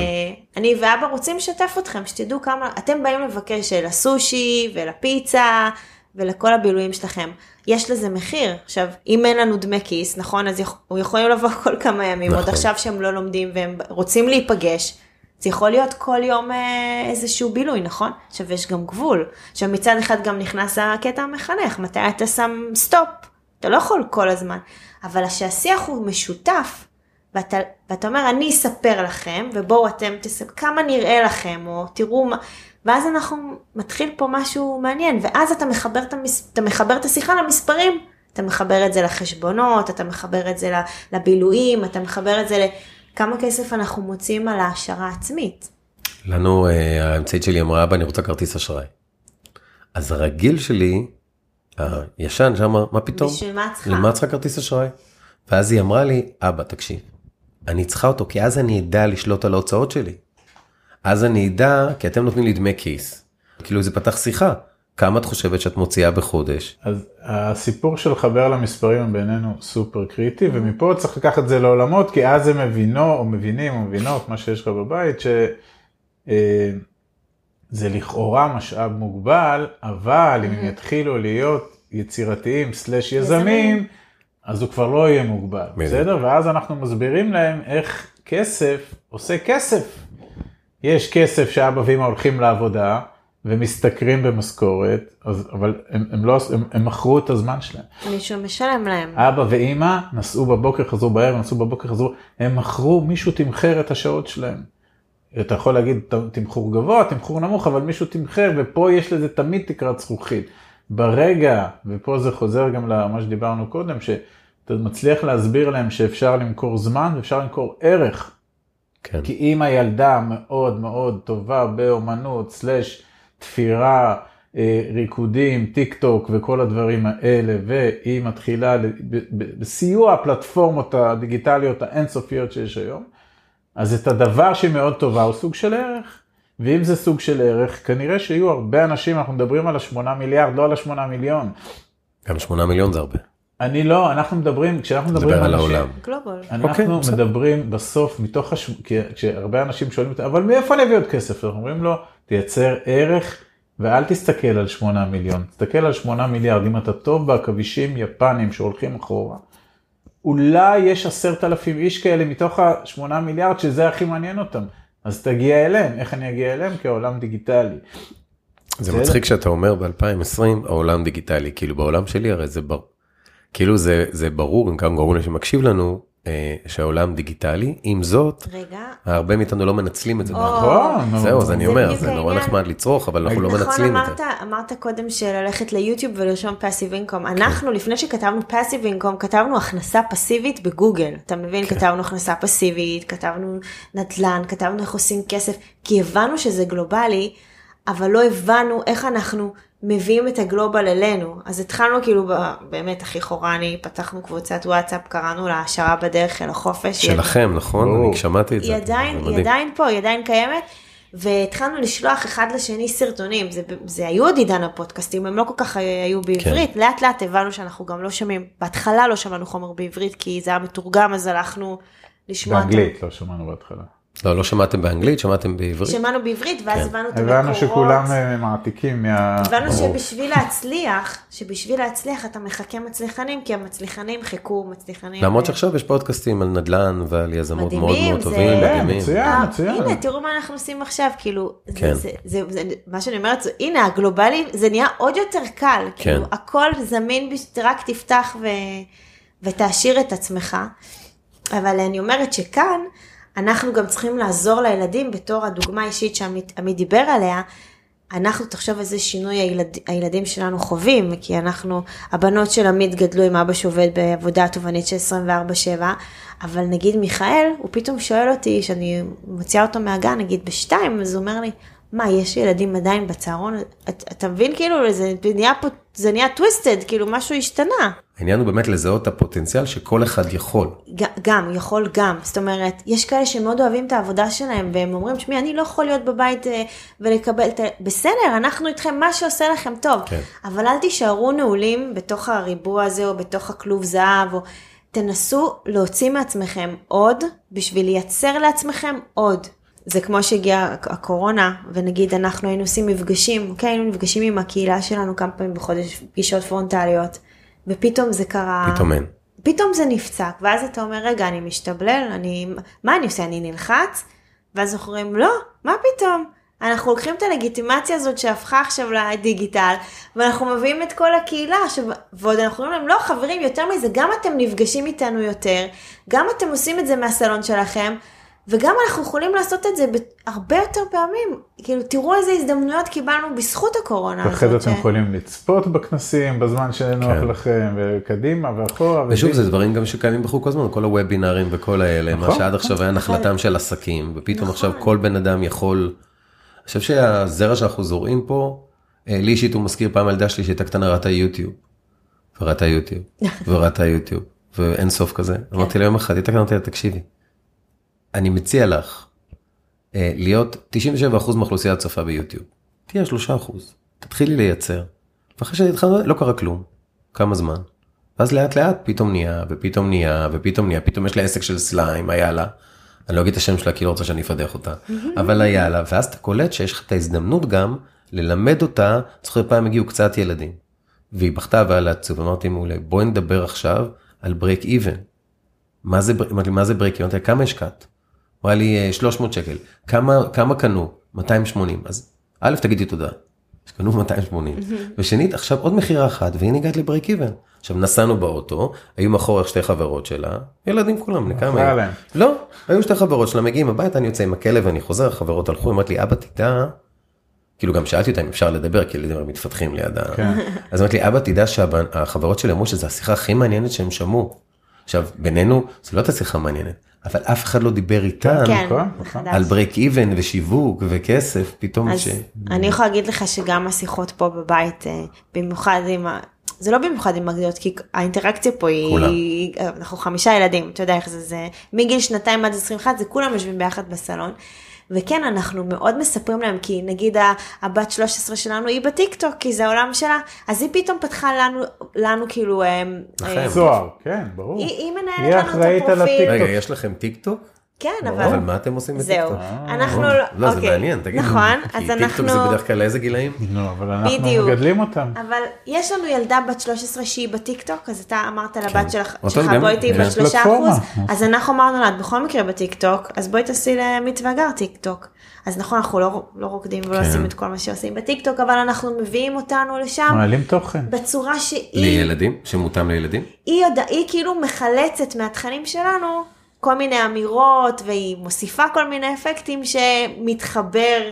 אני ואבא רוצים לשתף אתכם, שתדעו כמה, אתם באים לבקש לסושי ולפיצה ולכל הבילויים שלכם. יש לזה מחיר. עכשיו, אם אין לנו דמי כיס, נכון, אז יכ- הוא יכולים לבוא <laughs> כל כמה ימים, עוד נכון. עכשיו שהם לא לומדים והם רוצים להיפגש. זה יכול להיות כל יום אה, איזשהו בילוי, נכון? עכשיו יש גם גבול. עכשיו מצד אחד גם נכנס הקטע המחנך, מתי אתה שם סטופ? אתה לא יכול כל הזמן. אבל כשהשיח הוא משותף, ואתה, ואתה אומר, אני אספר לכם, ובואו אתם תספר, כמה נראה לכם, או תראו מה, ואז אנחנו, מתחיל פה משהו מעניין, ואז אתה מחבר את, המס, אתה מחבר את השיחה למספרים, אתה מחבר את זה לחשבונות, אתה מחבר את זה ל- לבילויים, אתה מחבר את זה לכמה כסף אנחנו מוצאים על העשרה עצמית. לנו, אה, האמצעית שלי אמרה, אבא, אני רוצה כרטיס אשראי. אז הרגיל שלי, הישן, שאמר, מה פתאום? בשביל מה צריכה? למה צריכה כרטיס אשראי? ואז היא אמרה לי, אבא, תקשיב, אני צריכה אותו, כי אז אני אדע לשלוט על ההוצאות שלי. אז אני אדע, כי אתם נותנים לי דמי כיס. כאילו זה פתח שיחה. כמה את חושבת שאת מוציאה בחודש? אז הסיפור של לחבר למספרים בינינו סופר קריטי ומפה צריך לקחת את זה לעולמות כי אז הם מבינו או מבינים או מבינות מה שיש לך בבית שזה לכאורה משאב מוגבל אבל אם הם יתחילו להיות יצירתיים סלאש יזמים. אז הוא כבר לא יהיה מוגבל. בסדר ואז אנחנו מסבירים להם איך כסף עושה כסף. יש כסף שאבא ואמא הולכים לעבודה ומשתכרים במשכורת, אז, אבל הם, הם, לא, הם, הם מכרו את הזמן שלהם. מישהו משלם להם. אבא ואמא נסעו בבוקר, חזרו בערב, נסעו בבוקר, חזרו, הם מכרו, מישהו תמחר את השעות שלהם. אתה יכול להגיד תמחור גבוה, תמחור נמוך, אבל מישהו תמחר, ופה יש לזה תמיד תקרת זכוכית. ברגע, ופה זה חוזר גם למה שדיברנו קודם, שאתה מצליח להסביר להם שאפשר למכור זמן ואפשר למכור ערך. כן. כי אם הילדה מאוד מאוד טובה באומנות, סלאש תפירה, אה, ריקודים, טיק טוק וכל הדברים האלה, והיא מתחילה בסיוע הפלטפורמות הדיגיטליות האינסופיות שיש היום, אז את הדבר שהיא מאוד טובה הוא סוג של ערך. ואם זה סוג של ערך, כנראה שיהיו הרבה אנשים, אנחנו מדברים על השמונה מיליארד, לא על השמונה מיליון. גם 8 מיליון זה הרבה. אני לא, אנחנו מדברים, כשאנחנו מדברים על אנשים- העולם. גלובל. אנחנו אוקיי, בסדר. מדברים בסוף מתוך, הש... כי כשהרבה אנשים שואלים אותי, אבל מאיפה אני אביא עוד כסף? אנחנו אומרים לו, תייצר ערך ואל תסתכל על 8 מיליון, תסתכל על 8 מיליארד, אם אתה טוב בעכבישים יפנים שהולכים אחורה, אולי יש עשרת אלפים איש כאלה מתוך ה-8 מיליארד שזה הכי מעניין אותם, אז תגיע אליהם, איך אני אגיע אליהם? כי העולם דיגיטלי. זה בסדר. מצחיק שאתה אומר ב-2020 העולם דיגיטלי, כאילו בעולם שלי הרי זה בר... כאילו זה, זה ברור, אם כמה גורם שמקשיב לנו, אה, שהעולם דיגיטלי, עם זאת, רגע, הרבה מאיתנו לא מנצלים את זה. או, נכון. זהו, אז אני זה אומר, בדיוק זה נורא. נחמד לצרוך, אבל אנחנו לא נכון מנצלים את אמרת, זה. אמרת קודם שללכת ליוטיוב ולרשום פאסיב אינקום. אנחנו לפני שכתבנו פאסיב אינקום כתבנו הכנסה פסיבית בגוגל. אתה מבין? כן. כתבנו הכנסה פסיבית, כתבנו נדל"ן, כתבנו איך עושים כסף, כי הבנו שזה גלובלי, אבל לא הבנו איך אנחנו מביאים את הגלובל אלינו. אז התחלנו כאילו ב- באמת הכי חורני, פתחנו קבוצת וואטסאפ, קראנו לה העשרה בדרך אל החופש. שלכם, נכון? ברור. אני שמעתי את זה. היא עדיין, זה היא מדהים. עדיין פה, היא עדיין קיימת. והתחלנו לשלוח אחד לשני סרטונים, זה, זה היו עוד עידן הפודקאסטים, הם לא כל כך היו בעברית, כן. לאט לאט הבנו שאנחנו גם לא שומעים, בהתחלה לא שמענו חומר בעברית כי זה היה מתורגם, אז הלכנו לשמוע את באנגלית, לא שמענו בהתחלה. לא, לא שמעתם באנגלית, שמעתם בעברית? שמענו בעברית, ואז כן. הבנו את המקורות. הבנו שכולם אה, מעתיקים מה... הבנו. שבשביל להצליח, שבשביל להצליח אתה מחכה מצליחנים, כי המצליחנים חיכו מצליחנים. למרות ו- שעכשיו יש פודקאסטים על נדל"ן ועל יזמות מאוד מדהימים, מאוד זה- טובים, כן, מדהימים. מצוין. אה, מצוין. הנה, תראו מה אנחנו עושים עכשיו, כאילו, זה- כן. זה, זה, זה, מה שאני אומרת, זה, הנה, הגלובלי, זה נהיה עוד יותר קל, כאילו, כן. הכל זמין, רק תפתח ו, ותעשיר את עצמך. אבל אני אומרת שכאן, אנחנו גם צריכים לעזור לילדים בתור הדוגמה האישית שעמית דיבר עליה. אנחנו, תחשוב איזה שינוי הילד, הילדים שלנו חווים, כי אנחנו, הבנות של עמית גדלו עם אבא שעובד בעבודה תובענית של 24-7, אבל נגיד מיכאל, הוא פתאום שואל אותי, שאני מוציאה אותו מהגן, נגיד בשתיים, אז הוא אומר לי, מה, יש ילדים עדיין בצהרון? אתה, אתה מבין, כאילו, זה נהיה, פה, זה נהיה טוויסטד, כאילו, משהו השתנה. העניין הוא באמת לזהות את הפוטנציאל שכל אחד יכול. גם, יכול גם. זאת אומרת, יש כאלה שמאוד אוהבים את העבודה שלהם, והם אומרים, שמי, אני לא יכול להיות בבית אה, ולקבל את ה... בסדר, אנחנו איתכם, מה שעושה לכם טוב. כן. אבל אל תישארו נעולים בתוך הריבוע הזה, או בתוך הכלוב זהב, או... תנסו להוציא מעצמכם עוד, בשביל לייצר לעצמכם עוד. זה כמו שהגיעה הקורונה, ונגיד אנחנו היינו עושים מפגשים, אוקיי, היינו נפגשים עם הקהילה שלנו כמה פעמים בחודש, פגישות פרונטליות, ופתאום זה קרה... פתאום אין. פתאום זה נפצק, ואז אתה אומר, רגע, אני משתבלל, אני... מה אני עושה, אני נלחץ? ואז אומרים, לא, מה פתאום? אנחנו לוקחים את הלגיטימציה הזאת שהפכה עכשיו לדיגיטל, ואנחנו מביאים את כל הקהילה, ש... ועוד אנחנו אומרים להם, לא חברים, יותר מזה, גם אתם נפגשים איתנו יותר, גם אתם עושים את זה מהסלון שלכם, וגם אנחנו יכולים לעשות את זה הרבה יותר פעמים. כאילו, תראו איזה הזדמנויות קיבלנו בזכות הקורונה הזאת. ואחרי זה אתם יכולים לצפות בכנסים בזמן שנוח כן. לכם, וקדימה ואחורה. ושוב, זה דברים גם שקיימים בחוג כל הזמן, כל הוובינארים וכל האלה, נכון. מה שעד עכשיו היה נחלתם של עסקים, ופתאום נכון. עכשיו כל בן אדם יכול... אני חושב שהזרע שאנחנו זורעים פה, אה, לי אישית הוא מזכיר פעם הילדה שלי שהייתה קטנה ראתה יוטיוב. וראתה יוטיוב, <laughs> וראתה יוטיוב, ואין סוף כזה. אמרתי לה יום אחד, הייתה קטנה, תקשיבי. אני מציע לך אה, להיות 97% מהאוכלוסייה צופה ביוטיוב. תהיה 3%, תתחילי לייצר. ואחרי שהתחלנו, לא קרה כלום. כמה זמן? ואז לאט לאט פתאום נהיה, ופתאום נהיה, ופתאום נהיה, פתאום יש לה עסק של סליים, היה לה. אני לא אגיד את השם שלה כי לא רוצה שאני אפדח אותה, אבל היה לה, ואז אתה קולט שיש לך את ההזדמנות גם ללמד אותה, זוכר פעם הגיעו קצת ילדים, והיא בכתה והיה לה עצוב, אמרתי מעולה, בואי נדבר עכשיו על break even. מה זה, מה זה break even? כמה השקעת? אמרה לי 300 אה, שקל, כמה, כמה קנו? 280, אז א', תגידי תודה, שקנו 280, ושנית, עכשיו עוד מכירה אחת, והנה הגעת ל break even. עכשיו נסענו באוטו, היו מאחורי שתי חברות שלה, ילדים כולם, לכמה היו? לא, היו שתי חברות שלה, מגיעים הביתה, אני יוצא עם הכלב ואני חוזר, החברות הלכו, אמרה לי, אבא תדע, כאילו גם שאלתי אותה אם אפשר לדבר, כי ילדים מתפתחים ליד ה... כן. אז אמרתי לי, אבא תדע שהחברות שלי אמרו שזו השיחה הכי מעניינת שהם שמעו. עכשיו, בינינו, זו לא הייתה שיחה מעניינת, אבל אף אחד לא דיבר איתם כן, נכון, נכון. על ברייק איבן ושיווק וכסף, פתאום אז ש... אני יכולה להגיד לך שגם השיחות פה בבית, אה, במיוחד עם ה... זה לא במיוחד עם מגדילות, כי האינטראקציה פה היא, כולם. אנחנו חמישה ילדים, אתה יודע איך זה, זה מגיל שנתיים עד 21, זה כולם יושבים ביחד בסלון. וכן, אנחנו מאוד מספרים להם, כי נגיד הבת 13 שלנו היא בטיקטוק, כי זה העולם שלה, אז היא פתאום פתחה לנו, לנו כאילו... זוהר, כן, ברור. היא, היא מנהלת לנו את הפרופיל. רגע, יש לכם טיקטוק? כן, אבל... אבל מה אתם עושים בטיקטוק? זהו, אנחנו לא... לא, זה אוקיי. מעניין, תגידו. נכון, אז אנחנו... טיקטוק זה בדרך כלל לאיזה גילאים? לא, אבל אנחנו מגדלים אותם. אבל יש לנו ילדה בת 13 שהיא בטיקטוק, אז אתה אמרת לבת כן. שלך, בואי תהיי בת 3 אחוז, אז אנחנו אמרנו לה, את בכל מקרה בטיקטוק, אז בואי תעשי לעמית והגר טיקטוק. אז נכון, אנחנו לא, לא רוקדים ולא כן. עושים את כל מה שעושים בטיקטוק, אבל אנחנו מביאים אותנו לשם. מעלים תוכן. בצורה שהיא... לילדים? שמותאם לילדים? היא, יודע, היא כאילו מחלצת מהתכנים שלנו כל מיני אמירות, והיא מוסיפה כל מיני אפקטים שמתחבר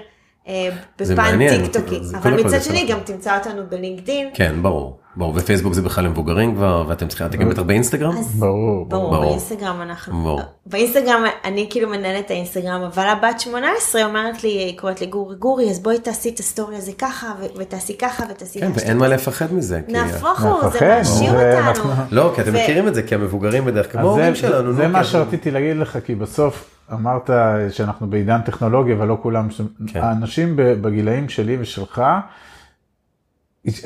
אה, בפן טיקטוקי. אבל מצד שני גם תמצא אותנו בלינקדין. כן, ברור. ברור, ופייסבוק זה בכלל למבוגרים כבר, ואתם צריכים, אתם גם בטח באינסטגרם? ברור, ברור. באינסטגרם אנחנו, ברור. באינסטגרם אני כאילו מנהלת את האינסטגרם, אבל הבת 18 אומרת לי, היא קוראת לי גורי, גורי, אז בואי תעשי את ה story הזה ככה, ותעשי ככה, ותעשי ככה. כן, ואין מה לפחד מזה. נהפוך הוא, זה מעשיר אותנו. לא, כי אתם מכירים את זה, כי המבוגרים בדרך כלל, כמו ההורים שלנו. זה מה שרציתי להגיד לך, כי בסוף אמרת שאנחנו בעידן טכנולוגי, אבל לא כולם, כן. האנשים בגילאים שלי ושלך,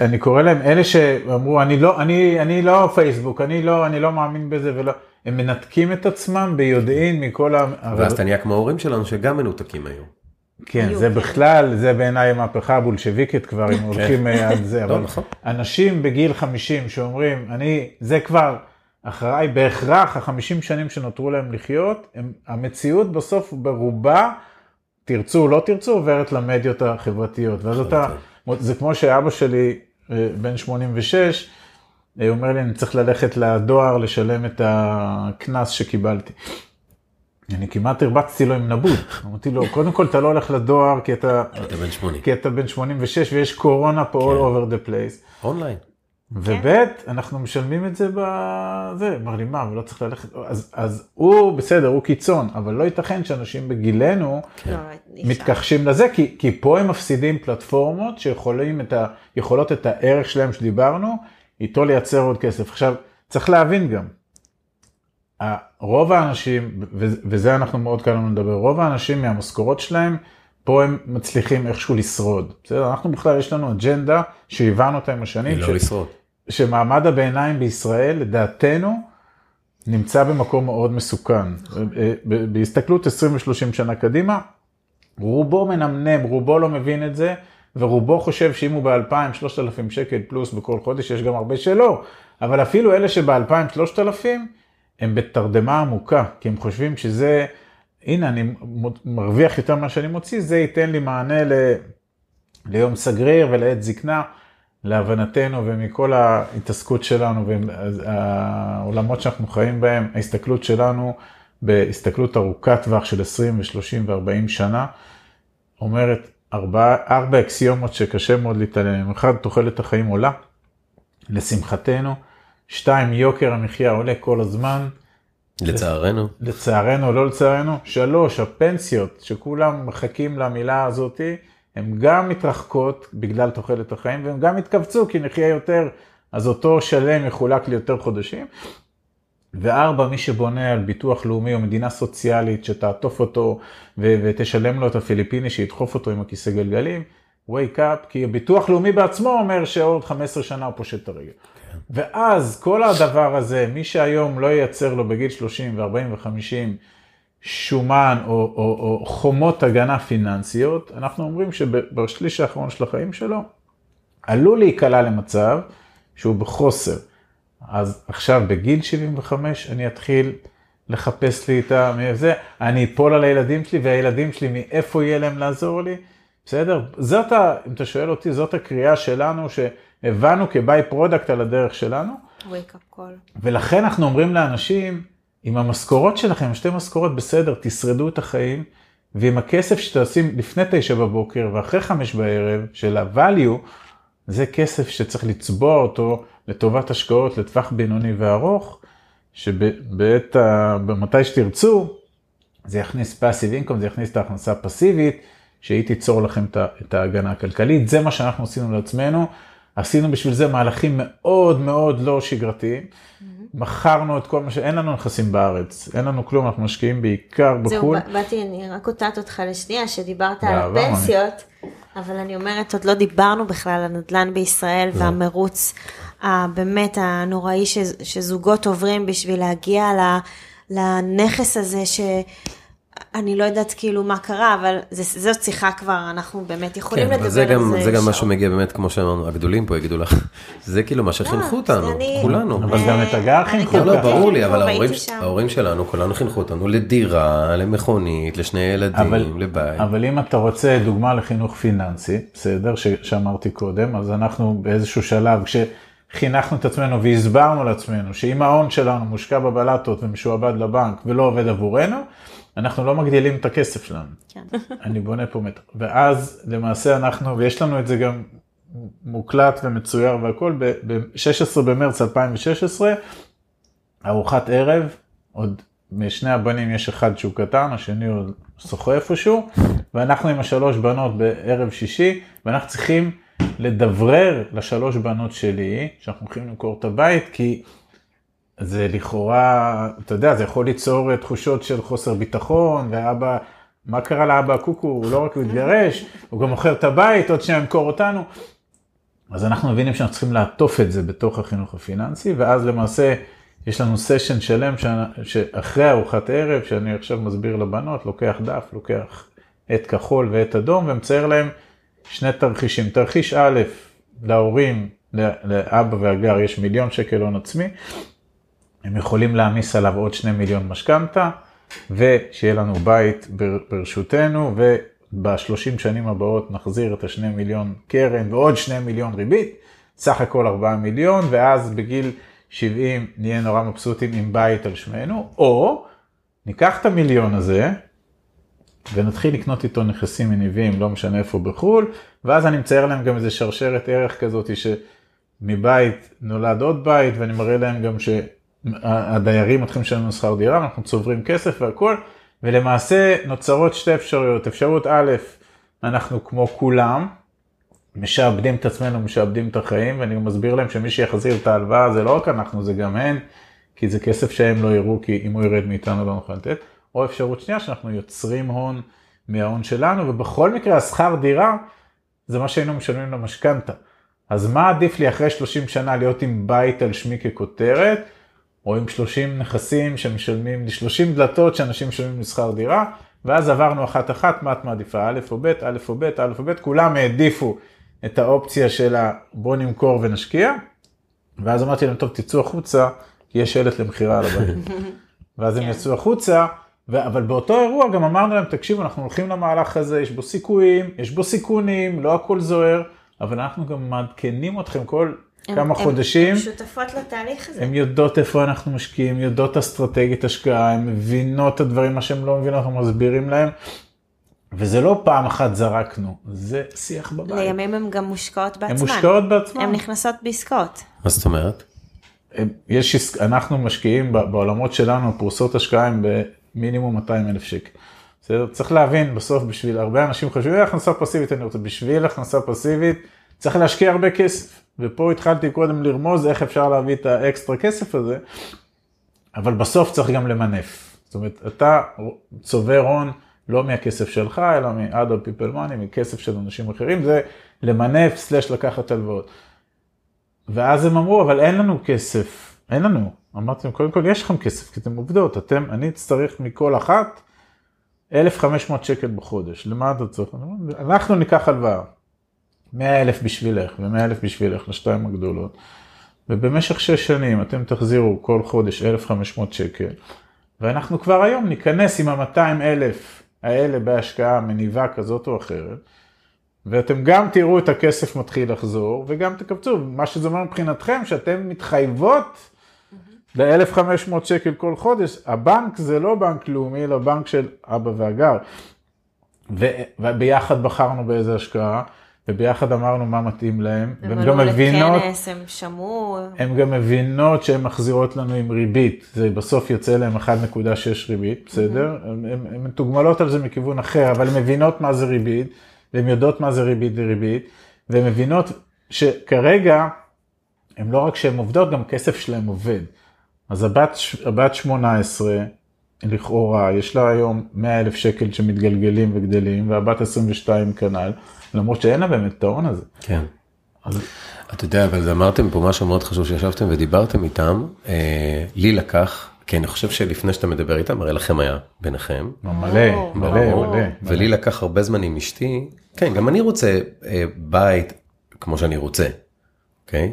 אני קורא להם אלה שאמרו אני לא אני אני לא פייסבוק אני לא אני לא מאמין בזה ולא הם מנתקים את עצמם ביודעין מכל ה... ואז אתה נהיה כמו ההורים שלנו שגם מנותקים היום. כן זה בכלל זה בעיניי המהפכה הבולשביקית כבר אם הולכים אה, על זה <laughs> לא, אבל נכון. אנשים בגיל 50 שאומרים אני זה כבר אחריי בהכרח החמישים שנים שנותרו להם לחיות הם, המציאות בסוף ברובה תרצו לא תרצו עוברת למדיות החברתיות ואז אתה. זה כמו שאבא שלי, אה, בן 86, הוא אומר לי, אני צריך ללכת לדואר לשלם את הקנס שקיבלתי. אני כמעט הרבצתי לו עם נבוט. אמרתי לו, קודם כל אתה לא הולך לדואר כי אתה... אתה בן 80. כי אתה בן 86 ויש קורונה פה all over the place. אונליין. וב' אנחנו משלמים את זה בזה, אמר לי מה, ולא צריך ללכת, אז, אז הוא בסדר, הוא קיצון, אבל לא ייתכן שאנשים בגילנו לא, מתכחשים לזה, כי, כי פה הם מפסידים פלטפורמות שיכולים את ה, יכולות את הערך שלהם שדיברנו, איתו לייצר עוד כסף. עכשיו, צריך להבין גם, רוב האנשים, וזה אנחנו מאוד קל לנו לדבר, רוב האנשים מהמשכורות שלהם, פה הם מצליחים איכשהו לשרוד. בסדר? אנחנו בכלל, יש לנו אג'נדה שהבנו אותה עם השנים. היא לא לשרוד. שמעמד הביניים בישראל, לדעתנו, נמצא במקום מאוד מסוכן. בהסתכלות 20 ו-30 שנה קדימה, רובו מנמנם, רובו לא מבין את זה, ורובו חושב שאם הוא ב-2,000, 3,000 שקל פלוס בכל חודש, יש גם הרבה שלא, אבל אפילו אלה שב-2,000, 3,000, הם בתרדמה עמוקה, כי הם חושבים שזה, הנה, אני מרוויח יותר ממה שאני מוציא, זה ייתן לי מענה ל... ליום סגריר ולעת זקנה. להבנתנו ומכל ההתעסקות שלנו והעולמות שאנחנו חיים בהם, ההסתכלות שלנו בהסתכלות ארוכת טווח של 20 ו-30 ו-40 שנה, אומרת ארבע, אקסיומות שקשה מאוד להתעלם. אחד, תוחלת החיים עולה, לשמחתנו. שתיים, יוקר המחיה עולה כל הזמן. לצערנו. לצערנו, לא לצערנו. שלוש, הפנסיות, שכולם מחכים למילה הזאתי. הן גם מתרחקות בגלל תוחלת החיים, והן גם התכווצו כי נחיה יותר, אז אותו שלם יחולק ליותר חודשים. וארבע, מי שבונה על ביטוח לאומי או מדינה סוציאלית שתעטוף אותו ו- ותשלם לו את הפיליפיני שידחוף אותו עם הכיסא גלגלים, wake up, כי הביטוח לאומי בעצמו אומר שעוד 15 שנה הוא פושט את הרגל. ואז כל הדבר הזה, מי שהיום לא ייצר לו בגיל 30 ו-40 ו-50 שומן או, או, או חומות הגנה פיננסיות, אנחנו אומרים שבשליש האחרון של החיים שלו עלול להיקלע למצב שהוא בחוסר. אז עכשיו בגיל 75 אני אתחיל לחפש לי את זה, אני אפול על הילדים שלי והילדים שלי מאיפה יהיה להם לעזור לי, בסדר? זאת, ה, אם אתה שואל אותי, זאת הקריאה שלנו שהבנו כ by-product על הדרך שלנו. ולכן אנחנו אומרים לאנשים, עם המשכורות שלכם, שתי משכורות בסדר, תשרדו את החיים, ועם הכסף שתעשים לפני תשע בבוקר ואחרי חמש בערב, של ה-value, זה כסף שצריך לצבוע אותו לטובת השקעות לטווח בינוני וארוך, שבעת. מתי שתרצו, זה יכניס passive income, זה יכניס את ההכנסה הפסיבית, שהיא תיצור לכם את ההגנה הכלכלית. זה מה שאנחנו עשינו לעצמנו. עשינו בשביל זה מהלכים מאוד מאוד לא שגרתיים. מכרנו את כל מה ש... אין לנו נכסים בארץ, אין לנו כלום, אנחנו משקיעים בעיקר בחו"ל. זהו, באתי, אני רק קוטעת אותך לשנייה, שדיברת על הפנסיות, אבל אני אומרת, עוד לא דיברנו בכלל על הנדל"ן בישראל לא. והמרוץ הבאמת הנוראי שזוגות עוברים בשביל להגיע לנכס הזה ש... אני לא יודעת כאילו מה קרה, אבל זה, זאת שיחה כבר, אנחנו באמת יכולים כן, לדבר על זה. גם, זה גם מה שמגיע באמת, כמו שאמרנו, הגדולים פה יגידו לך, <laughs> זה כאילו מה שחינכו לא, אותנו, כולנו. אבל גם את הגר חינכו. לא, לא, ברור לי, אבל ההורים, ההורים שלנו, כולנו חינכו אותנו לדירה, למכונית, לשני ילדים, אבל, לבית. אבל אם אתה רוצה דוגמה לחינוך פיננסי, בסדר, שאמרתי קודם, אז אנחנו באיזשהו שלב, כשחינכנו את עצמנו והסברנו לעצמנו, שאם ההון שלנו מושקע בבלטות ומשועבד לבנק ולא עובד עבורנו, אנחנו לא מגדילים את הכסף שלנו. כן. אני בונה פה מטר. ואז למעשה אנחנו, ויש לנו את זה גם מוקלט ומצויר והכל, ב-16 במרץ 2016, ארוחת ערב, עוד משני הבנים יש אחד שהוא קטן, השני הוא שוחה איפשהו, ואנחנו עם השלוש בנות בערב שישי, ואנחנו צריכים לדברר לשלוש בנות שלי, שאנחנו הולכים למכור את הבית, כי זה לכאורה, אתה יודע, זה יכול ליצור תחושות של חוסר ביטחון, ואבא, מה קרה לאבא הקוקו, הוא לא רק מתגרש, הוא גם מוכר את הבית, עוד שניה ימכור אותנו. אז אנחנו מבינים שאנחנו צריכים לעטוף את זה בתוך החינוך הפיננסי, ואז למעשה יש לנו סשן שלם שאחרי ארוחת ערב, שאני עכשיו מסביר לבנות, לוקח דף, לוקח עט כחול ועט אדום, ומצייר להם שני תרחישים. תרחיש א', להורים, לאבא והגר יש מיליון שקל הון עצמי, הם יכולים להעמיס עליו עוד שני מיליון משכנתה, ושיהיה לנו בית ברשותנו, ובשלושים שנים הבאות נחזיר את השני מיליון קרן ועוד שני מיליון ריבית. סך הכל 4 מיליון, ואז בגיל 70 נהיה נורא מבסוטים עם בית על שמנו, או ניקח את המיליון הזה, ונתחיל לקנות איתו נכסים מניבים, לא משנה איפה בחו"ל, ואז אני מצייר להם גם איזה שרשרת ערך כזאת שמבית נולד עוד בית, ואני מראה להם גם שהדיירים מתחילים לשלם שכר דירה, אנחנו צוברים כסף והכל, ולמעשה נוצרות שתי אפשרויות. אפשרות א', אנחנו כמו כולם, משעבדים את עצמנו, משעבדים את החיים, ואני מסביר להם שמי שיחזיר את ההלוואה זה לא רק אנחנו, זה גם הן, כי זה כסף שהם לא יראו, כי אם הוא ירד מאיתנו לא נוכל לתת. או אפשרות שנייה שאנחנו יוצרים הון מההון שלנו, ובכל מקרה השכר דירה זה מה שהיינו משלמים למשכנתה. אז מה עדיף לי אחרי 30 שנה להיות עם בית על שמי ככותרת, או עם 30 נכסים שמשלמים, 30 דלתות שאנשים משלמים לשכר דירה, ואז עברנו אחת אחת, מה את מעדיפה, א' או ב', א' או ב', א' או ב', כולם העדיפו את האופציה של בוא נמכור ונשקיע, ואז אמרתי להם, טוב, תצאו החוצה, כי יש שלט למכירה על הבית. <laughs> ואז הם כן. יצאו החוצה, ו- אבל באותו אירוע גם אמרנו להם, תקשיבו, אנחנו הולכים למהלך הזה, יש בו סיכויים, יש בו סיכונים, לא הכל זוהר, אבל אנחנו גם מעדכנים אתכם כל כמה הם, חודשים. הן שותפות לתהליך הזה. הן יודעות איפה אנחנו משקיעים, יודעות אסטרטגית השקעה, הן מבינות את הדברים, מה שהן לא מבינות, אנחנו מסבירים להם. וזה לא פעם אחת זרקנו, זה שיח בבית. לימים הן גם מושקעות בעצמן. הן מושקעות בעצמן. הן נכנסות בעסקאות. מה זאת אומרת? יש, אנחנו משקיעים בעולמות שלנו, פרוסות השקעה הן במינימום 200 אלף שקל. בסדר? צריך להבין, בסוף בשביל הרבה אנשים חושבים, אה, הכנסה פסיבית אני רוצה, בשביל הכנסה פסיבית צריך להשקיע הרבה כסף. ופה התחלתי קודם לרמוז איך אפשר להביא את האקסטרה כסף הזה, אבל בסוף צריך גם למנף. זאת אומרת, אתה צובר הון לא מהכסף שלך, אלא מ-other people money, מכסף של אנשים אחרים, זה למנף סלש לקחת הלוואות. ואז הם אמרו, אבל אין לנו כסף, אין לנו. אמרתי להם, קודם כל יש לכם כסף, כי אתם עובדות, אתם, אני אצטרך מכל אחת 1,500 שקל בחודש, למה אתה צריך? אנחנו ניקח הלוואה, 100 אלף בשבילך ו-100 אלף בשבילך, לשתיים הגדולות, ובמשך 6 שנים אתם תחזירו כל חודש 1,500 שקל, ואנחנו כבר היום ניכנס עם ה-200 אלף האלה בהשקעה מניבה כזאת או אחרת, ואתם גם תראו את הכסף מתחיל לחזור, וגם תקבצו, מה שזה אומר מבחינתכם, שאתם מתחייבות ל-1,500 שקל כל חודש, הבנק זה לא בנק לאומי, אלא בנק של אבא והגר. וביחד בחרנו באיזה השקעה, וביחד אמרנו מה מתאים להם, והן גם מבינות, לכנס, הם שמעו, הן גם מבינות שהן מחזירות לנו עם ריבית, זה בסוף יוצא להם 1.6 ריבית, בסדר? הן מתוגמלות על זה מכיוון אחר, אבל הן מבינות מה זה ריבית, והן יודעות מה זה ריבית וריבית, והן מבינות שכרגע, הן לא רק שהן עובדות, גם כסף שלהן עובד. אז הבת, הבת 18, לכאורה, יש לה היום 100 אלף שקל שמתגלגלים וגדלים, והבת 22 כנ"ל, למרות שאין לה באמת את ההון הזה. כן. אז... אתה יודע, אבל אמרתם פה משהו מאוד חשוב שישבתם ודיברתם איתם, אה, לי לקח, כי אני חושב שלפני שאתה מדבר איתם, הרי לכם היה ביניכם. מלא, מלא, מלא. ולי לקח הרבה זמן עם אשתי, כן, גם אני רוצה אה, בית כמו שאני רוצה, אוקיי?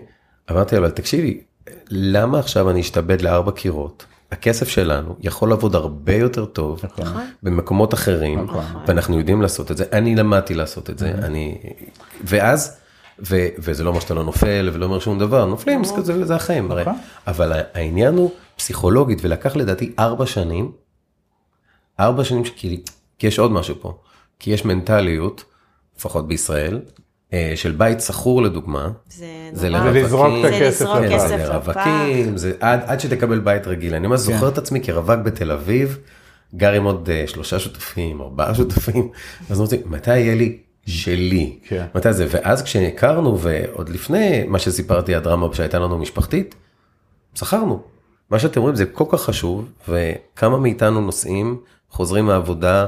אמרתי, אבל תקשיבי, למה עכשיו אני אשתבד לארבע קירות? הכסף שלנו יכול לעבוד הרבה יותר טוב נכון. נכון. במקומות אחרים, נכון. ואנחנו יודעים לעשות את זה. אני למדתי לעשות את זה, אני... ואז, ו, וזה לא אומר שאתה לא נופל ולא אומר שום דבר, נופלים, זה, זה החיים, הרי. אבל העניין הוא פסיכולוגית, ולקח לדעתי ארבע שנים, ארבע שנים, כי, כי יש עוד משהו פה, כי יש מנטליות, לפחות בישראל, של בית שכור לדוגמה, זה, זה לזרוק את הכסף לפח, לרווקים, זה עד, עד שתקבל בית רגיל, אני ממש כן. זוכר את עצמי כרווק בתל אביב, גר עם עוד uh, שלושה שותפים, ארבעה שותפים, <laughs> אז אמרתי, מתי יהיה לי שלי, כן. מתי זה, ואז כשהכרנו ועוד לפני מה שסיפרתי הדרמה שהייתה לנו משפחתית, שכרנו. מה שאתם רואים זה כל כך חשוב, וכמה מאיתנו נוסעים, חוזרים מהעבודה,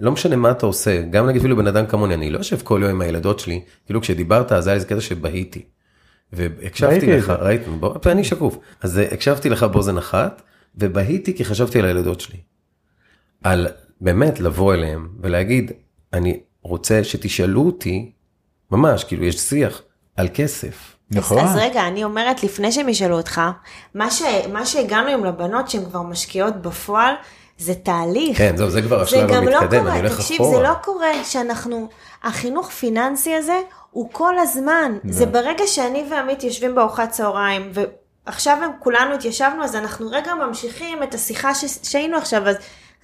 לא משנה מה אתה עושה, גם נגיד אפילו בן אדם כמוני, אני לא יושב כל יום עם הילדות שלי, כאילו כשדיברת אז היה איזה קטע שבהיתי. והקשבתי לך, ראית, בוא, אני שקוף, אז הקשבתי לך באוזן אחת, ובהיתי כי חשבתי על הילדות שלי. על באמת לבוא אליהם ולהגיד, אני רוצה שתשאלו אותי, ממש, כאילו יש שיח, על כסף. נכון. אז, אז רגע, אני אומרת, לפני שהם ישאלו אותך, מה, ש, מה שהגענו עם לבנות שהן כבר משקיעות בפועל, זה תהליך. כן, זהו, זה כבר השלב המתקדם, לא קורה, אני הולך תקשיב, אחורה. זה לא קורה שאנחנו, החינוך פיננסי הזה הוא כל הזמן. זה ברגע שאני ועמית יושבים בארוחת צהריים, ועכשיו הם כולנו התיישבנו, אז אנחנו רגע ממשיכים את השיחה ש... שהיינו עכשיו, אז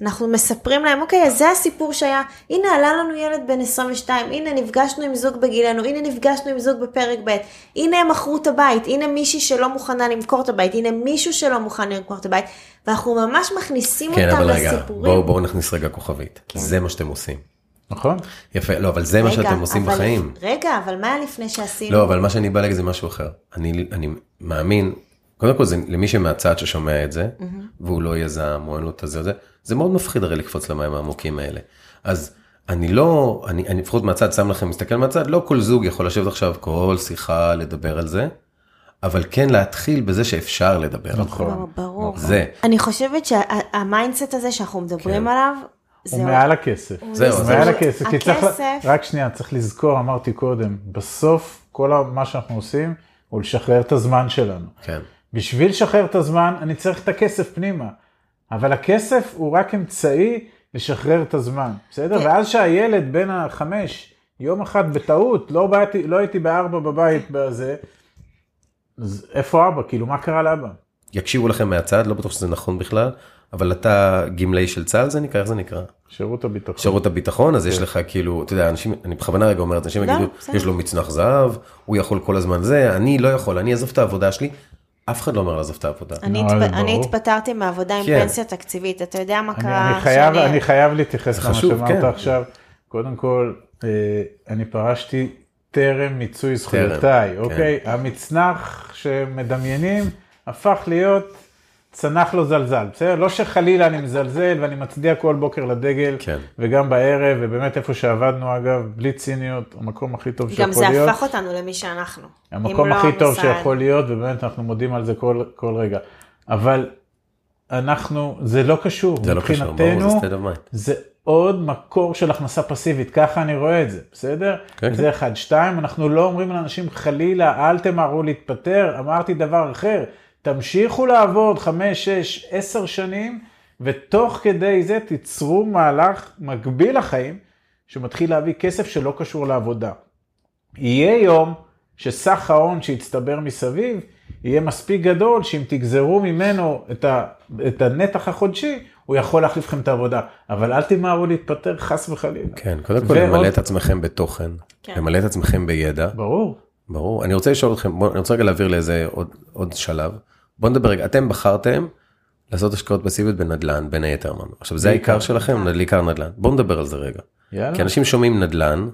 אנחנו מספרים להם, אוקיי, אז זה הסיפור שהיה, הנה עלה לנו ילד בן 22, הנה נפגשנו עם זוג בגילנו, הנה נפגשנו עם זוג בפרק ב', הנה הם מכרו את הבית, הנה מישהי שלא מוכנה למכור את הבית, הנה מישהו שלא מוכן למכור את הבית, ואנחנו ממש מכניסים כן, אותם אבל רגע, לסיפורים. בואו בואו נכניס רגע כוכבית. זה מה שאתם עושים. נכון? יפה, לא, אבל זה מה רגע, שאתם עושים אבל- בחיים. רגע, אבל מה היה לפני שעשינו? לא, אבל מה שאני בא להגיד זה משהו אחר. אני, אני מאמין, קודם כל זה למי שמהצד ששומע את זה, והוא לא יזם או אין לו את הזה, זה, זה מאוד מפחיד הרי לקפוץ למים העמוקים האלה. אז אני לא, אני, אני לפחות מהצד שם לכם, מסתכל מהצד, לא כל זוג יכול לשבת עכשיו כל שיחה לדבר על זה, אבל כן להתחיל בזה שאפשר לדבר על זה. נכון. ברור. זה. אני חושבת שה mindset הזה שאנחנו מדברים כן. עליו, זה... הוא מעל הכסף. זהו, הוא מעל הכסף. כי צריך, הכסף- רק שנייה, צריך לזכור, אמרתי קודם, בסוף כל מה שאנחנו עושים הוא לשחרר את הזמן שלנו. כן. בשביל לשחרר את הזמן, אני צריך את הכסף פנימה. אבל הכסף הוא רק אמצעי לשחרר את הזמן, בסדר? כן. ואז שהילד בן החמש, יום אחד בטעות, לא, באתי, לא הייתי בארבע בבית בזה, אז איפה אבא? כאילו, מה קרה לאבא? יקשיבו לכם מהצד, לא בטוח שזה נכון בכלל, אבל אתה גמלאי של צה"ל זה נקרא, איך זה נקרא? שירות הביטחון. שירות הביטחון, אז יש לך כאילו, אתה יודע, אנשים, אני בכוונה רגע אומר אנשים לא, יגידו. יש לו מצנח זהב, הוא יכול כל הזמן זה, אני לא יכול, אני אעזוב את העבודה שלי, אף אחד לא אומר לעזוב את העבודה. אני. התפטרתי מעבודה עם כן. פנסיה תקציבית, אתה יודע מה קרה? אני, חייב, שאני- אני חייב להתייחס למה שאמרת כן. עכשיו. קודם כל, אה, אני פרשתי טרם מיצוי זכויותיי, כן. אוקיי? המצנח שמדמיינים הפך להיות צנח לו זלזל, בסדר? לא שחלילה אני מזלזל ואני מצדיע כל בוקר לדגל, כן. וגם בערב, ובאמת איפה שעבדנו אגב, בלי ציניות, המקום הכי טוב גם שיכול זה להיות. הפך אותנו למי שאנחנו. המקום אם לא הכי טוב המוסד. שיכול להיות, ובאמת אנחנו מודים על זה כל, כל רגע. אבל אנחנו, זה לא קשור, זה לא קשור, ברור, זה mind. זה עוד מקור של הכנסה פסיבית, ככה אני רואה את זה, בסדר? כן, זה אחד. שתיים, אנחנו לא אומרים לאנשים חלילה, אל תמהרו להתפטר, אמרתי דבר אחר, תמשיכו לעבוד חמש, שש, עשר שנים, ותוך כדי זה תיצרו מהלך מקביל לחיים, שמתחיל להביא כסף שלא קשור לעבודה. יהיה יום שסך ההון שהצטבר מסביב יהיה מספיק גדול שאם תגזרו ממנו את, ה, את הנתח החודשי, הוא יכול להחליף לכם את העבודה. אבל אל תמהרו להתפטר חס וחלילה. כן, קודם כל ועוד- למלא את עצמכם בתוכן, כן. למלא את עצמכם בידע, ברור. ברור. אני רוצה לשאול אתכם, בוא, אני רוצה רגע להעביר לאיזה עוד, עוד שלב. בוא נדבר רגע, אתם בחרתם לעשות השקעות פסיביות בנדל"ן, בין היתר אמרנו. עכשיו זה. העיקר שלכם, בעיקר נדל"ן. בואו נדבר על זה רגע. יאללה. כי אנשים שומעים נדל"ן,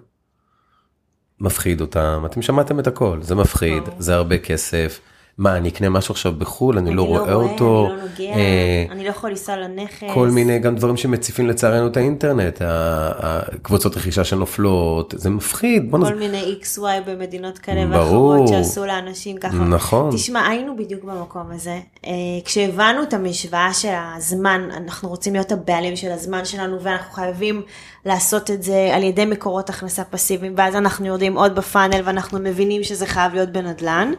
מפחיד אותם, אתם שמעתם את הכל, זה מפחיד, זה הרבה כסף. מה, אני אקנה משהו עכשיו בחו"ל, אני לא רואה אותו. אני לא נוגע, אה, אני לא יכול לנסוע לנכס. כל מיני גם דברים שמציפים לצערנו את האינטרנט, הקבוצות רכישה שנופלות, זה מפחיד. נז... כל מיני XY במדינות כאלה. ואחרות שעשו לאנשים ככה. נכון. תשמע, היינו בדיוק במקום הזה. אה, כשהבנו את המשוואה של הזמן, אנחנו רוצים להיות הבעלים של הזמן שלנו, ואנחנו חייבים לעשות את זה על ידי מקורות הכנסה פסיביים, ואז אנחנו יורדים עוד בפאנל, ואנחנו מבינים שזה חייב להיות בנדל"ן,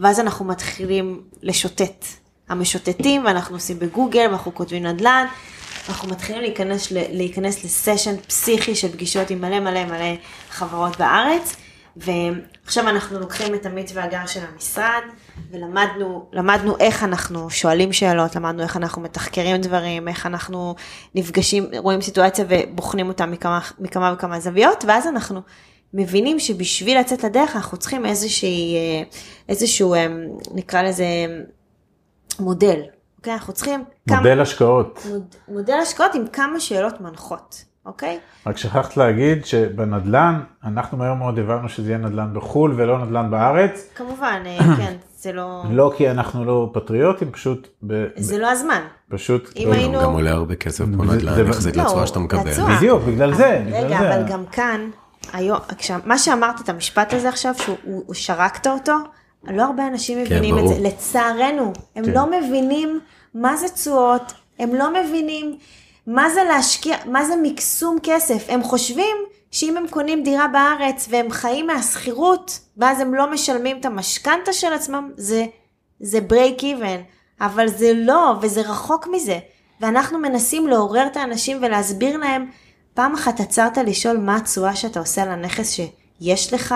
ואז אנחנו מתחילים לשוטט. המשוטטים, ואנחנו עושים בגוגל, ואנחנו כותבים נדל"ן, אנחנו מתחילים להיכנס, להיכנס לסשן פסיכי של פגישות עם מלא מלא מלא חברות בארץ, ועכשיו אנחנו לוקחים את עמית והגר של המשרד, ולמדנו למדנו איך אנחנו שואלים שאלות, למדנו איך אנחנו מתחקרים דברים, איך אנחנו נפגשים, רואים סיטואציה ובוחנים אותה מכמה, מכמה וכמה זוויות, ואז אנחנו מבינים שבשביל לצאת לדרך אנחנו צריכים איזושהי, אה, איזשהו, אה, נקרא לזה, מודל. אוקיי? אנחנו צריכים מודל השקעות. מוד, מודל השקעות עם כמה שאלות מנחות, אוקיי? רק שכחת להגיד שבנדל"ן, אנחנו מהר מאוד הבנו שזה יהיה נדל"ן בחו"ל ולא נדל"ן בארץ. כמובן, אה, <coughs> כן, זה לא, לא כי אנחנו לא פטריוטים, פשוט, ב, זה לא הזמן. פשוט, אם לא- היינו- גם עולה הרבה כסף זה- נדל"ן, זה- יחסית לא, לתשואה שאתה מקבל. לתשואה. בדיוק, בגלל זה, בגלל רגע, זה. אבל גם כאן, היום, מה שאמרת את המשפט הזה עכשיו, שהוא הוא- הוא שרקת אותו, לא הרבה אנשים מבינים את ברור. זה, לצערנו, הם כן. לא מבינים מה זה תשואות, הם לא מבינים מה זה להשקיע, מה זה מקסום כסף, הם חושבים שאם הם קונים דירה בארץ והם חיים מהשכירות, ואז הם לא משלמים את המשכנתה של עצמם, זה, זה break even, אבל זה לא, וזה רחוק מזה. ואנחנו מנסים לעורר את האנשים ולהסביר להם, פעם אחת עצרת לשאול מה התשואה שאתה עושה לנכס שיש לך,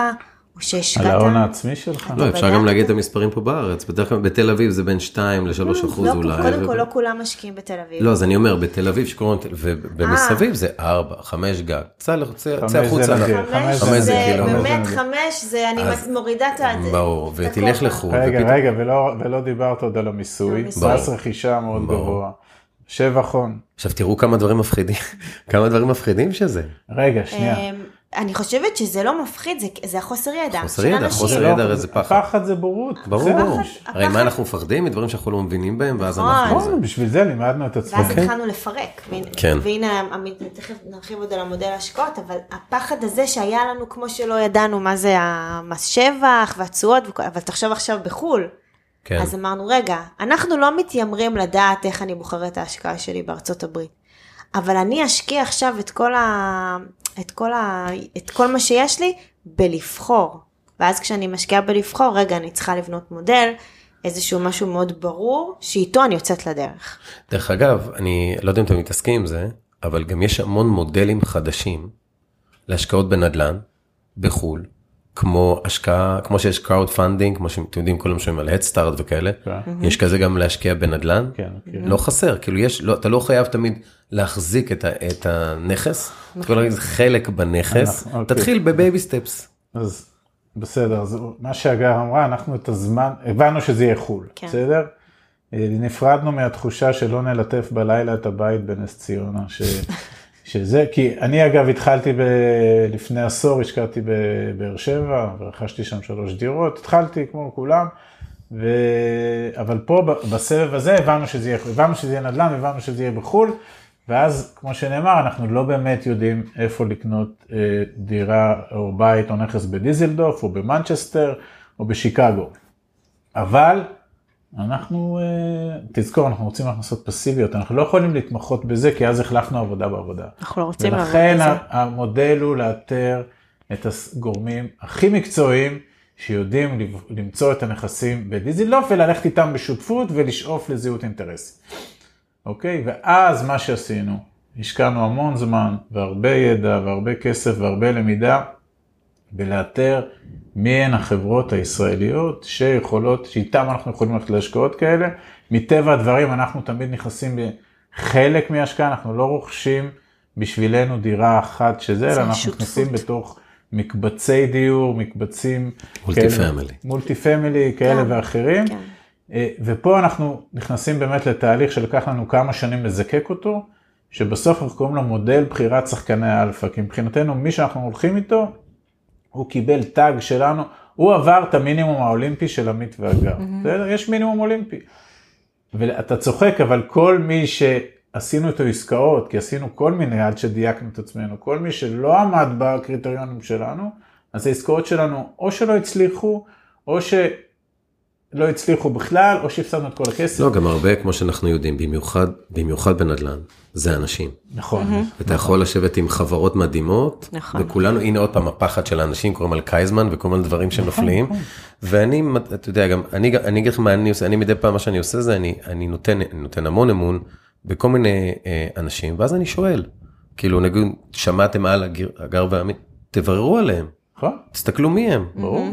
או שהשקעת. על ההון העצמי שלך. לא, אפשר גם להגיד את המספרים פה בארץ, בדרך כלל בתל אביב זה בין 2 ל-3 אחוז לא, אולי. קודם כל, לא כולם משקיעים בתל אביב. לא, אז אני אומר, בתל אביב שקוראים, ובמסביב זה 4, 5 גג. צא החוצה. חמש זה כאילו. באמת חמש זה, אני מורידה את ה... ברור, ותלך לחו"ל. רגע, רגע, ולא דיברת עוד על המיסוי. מס רכישה מאוד גבוה. שבח הון. עכשיו תראו כמה דברים מפחידים, כמה דברים מפחידים שזה. רגע, שנייה. אני חושבת שזה לא מפחיד, זה, זה החוסר ידע. חוסר ידע, חוסר ידע הרי זה פחד. פחד זה בורות. ברור, ברור. הרי מה אנחנו מפחדים? מדברים שאנחנו לא מבינים בהם, ואז אנחנו... נכון, בשביל זה לימדנו את עצמנו. ואז התחלנו לפרק. כן. והנה, תכף נרחיב עוד על המודל השקעות, אבל הפחד הזה שהיה לנו, כמו שלא ידענו מה זה המס שבח והתשואות, אבל תחשוב עכשיו בחו"ל. כן. אז אמרנו, רגע, אנחנו לא מתיימרים לדעת איך אני בוחר את ההשקעה שלי בארצות הברית. אבל אני אשקיע עכשיו את כל, ה... את כל, ה... את כל מה שיש לי בלבחור. ואז כשאני משקיעה בלבחור, רגע, אני צריכה לבנות מודל, איזשהו משהו מאוד ברור, שאיתו אני יוצאת לדרך. דרך אגב, אני לא יודע אם אתם מתעסקים עם זה, אבל גם יש המון מודלים חדשים להשקעות בנדל"ן, בחו"ל, כמו השקעה, כמו שיש crowd funding, כמו שאתם יודעים, כולם שומעים על הדסטארט וכאלה, כן. יש כזה גם להשקיע בנדל"ן, כן, כן. לא חסר, כאילו יש, לא, אתה לא חייב תמיד להחזיק את, ה, את הנכס, אתה יכול להגיד חלק בנכס, אנחנו, אוקיי. תתחיל ב baby steps. אז בסדר, אז מה שהגר אמרה, אנחנו את הזמן, הבנו שזה יהיה חו"ל, כן. בסדר? אה, נפרדנו מהתחושה שלא נלטף בלילה את הבית בנס ציונה, ש... <laughs> שזה, כי אני אגב התחלתי ב, לפני עשור, השקעתי בבאר שבע, ורכשתי שם שלוש דירות, התחלתי כמו כולם, ו... אבל פה בסבב הזה הבנו שזה יהיה, הבנו שזה יהיה נדל"ן, הבנו שזה יהיה בחו"ל, ואז כמו שנאמר, אנחנו לא באמת יודעים איפה לקנות אה, דירה או בית או נכס בדיזלדוף או במנצ'סטר או בשיקגו. אבל אנחנו, אה, תזכור, אנחנו רוצים הכנסות פסיביות, אנחנו לא יכולים להתמחות בזה, כי אז החלפנו עבודה בעבודה. אנחנו לא רוצים לעבוד בזה. ולכן המודל הוא לאתר את הגורמים הכי מקצועיים, שיודעים למצוא את הנכסים בדיזילוף וללכת איתם בשותפות ולשאוף לזהות אינטרסים. אוקיי? ואז מה שעשינו, השקענו המון זמן והרבה ידע והרבה כסף והרבה למידה בלאתר מי הן החברות הישראליות שיכולות, שאיתן אנחנו יכולים ללכת להשקעות כאלה. מטבע הדברים אנחנו תמיד נכנסים לחלק מההשקעה, אנחנו לא רוכשים בשבילנו דירה אחת שזה, אלא אנחנו נכנסים בתוך מקבצי דיור, מקבצים multi family, multi family כאלה כן, ואחרים. כן. אה, ופה אנחנו נכנסים באמת לתהליך שלקח לנו כמה שנים לזקק אותו, שבסוף אנחנו קוראים לו מודל בחירת שחקני האלפא, כי מבחינתנו מי שאנחנו הולכים איתו, הוא קיבל tag שלנו, הוא עבר את המינימום האולימפי של עמית והגר, בסדר? יש מינימום אולימפי. ואתה צוחק, אבל כל מי שעשינו איתו עסקאות, כי עשינו כל מיני עד שדייקנו את עצמנו, כל מי שלא עמד בקריטריונים שלנו, אז העסקאות שלנו או שלא הצליחו, או ש... לא הצליחו בכלל, או שהפסדנו את כל הכסף. לא, גם הרבה, כמו שאנחנו יודעים, במיוחד, במיוחד בנדל"ן, זה אנשים. נכון. אתה יכול לשבת עם חברות מדהימות, נכון. וכולנו, הנה עוד פעם הפחד של האנשים, קוראים על קייזמן וכל מיני דברים שנופלים, נכון, נכון. ואני, אתה יודע, גם, אני, אני אגיד לך מה אני עושה, אני מדי פעם מה שאני עושה זה, אני, אני נותן, אני נותן המון אמון בכל מיני אה, אנשים, ואז אני שואל, כאילו, נגיד, שמעתם על הגר והעמית, תבררו עליהם. נכון. תסתכלו מי הם. ברור.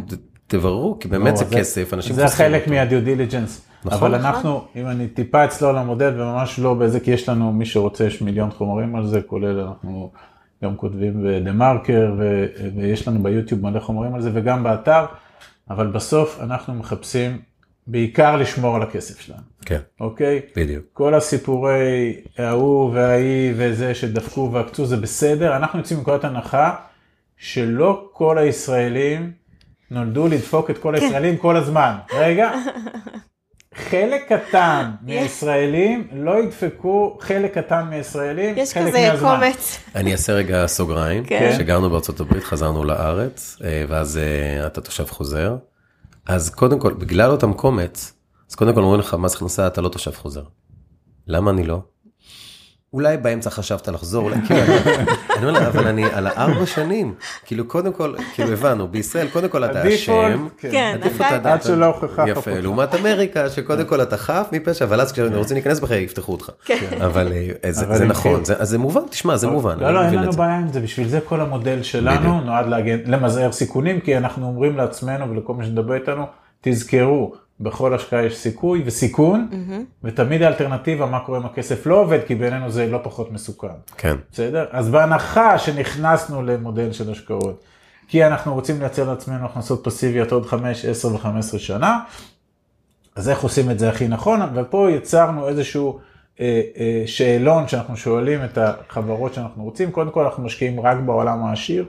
תבררו, כי באמת לא, זה כסף, אנשים זה חלק מה due diligence. נכון. אבל אנחנו, אם אני טיפה אצלול למודל וממש לא בזה, כי יש לנו, מי שרוצה, יש מיליון חומרים על זה, כולל אנחנו גם כותבים בדה מרקר, ויש לנו ביוטיוב מלא חומרים על זה, וגם באתר, אבל בסוף אנחנו מחפשים בעיקר לשמור על הכסף שלנו. כן. אוקיי? בדיוק. כל הסיפורי ההוא וההיא וזה שדפקו ועקצו זה בסדר, אנחנו יוצאים מנקודת הנחה שלא כל הישראלים נולדו לדפוק את כל כן. הישראלים כל הזמן. רגע, חלק קטן <laughs> מהישראלים לא ידפקו חלק קטן מהישראלים יש כזה קומץ. אני אעשה רגע סוגריים, כן. שגרנו בארצות הברית, חזרנו לארץ, אה, ואז אה, אתה תושב חוזר. אז קודם כל, בגלל אותם קומץ, אז קודם כל אומרים לך, מס הכנסה אתה לא תושב חוזר. למה אני לא? אולי באמצע חשבת לחזור, אולי כאילו, אני אומר לה, אבל אני על הארבע שנים, כאילו קודם כל, כאילו הבנו, בישראל קודם כל אתה אשם, כן, עד שלא הוכחה יפה, לעומת אמריקה, שקודם כל אתה חף מפשע, אבל אז כשאתם רוצים להיכנס בך יפתחו אותך, <laughs> אבל זה נכון, אז זה מובן, תשמע, זה מובן, לא, לא, אין לנו בעיה עם זה, בשביל זה כל המודל שלנו נועד למזער סיכונים, כי אנחנו אומרים לעצמנו ולכל מי שמדבר איתנו, תזכרו, בכל השקעה יש סיכוי וסיכון, mm-hmm. ותמיד האלטרנטיבה, מה קורה אם הכסף לא עובד, כי בעינינו זה לא פחות מסוכן. כן. בסדר? אז בהנחה שנכנסנו למודל של השקעות, כי אנחנו רוצים לייצר לעצמנו הכנסות פסיביות עוד 5, 10 ו-15 שנה, אז איך עושים את זה הכי נכון? ופה יצרנו איזשהו אה, אה, שאלון שאנחנו שואלים את החברות שאנחנו רוצים. קודם כל אנחנו משקיעים רק בעולם העשיר,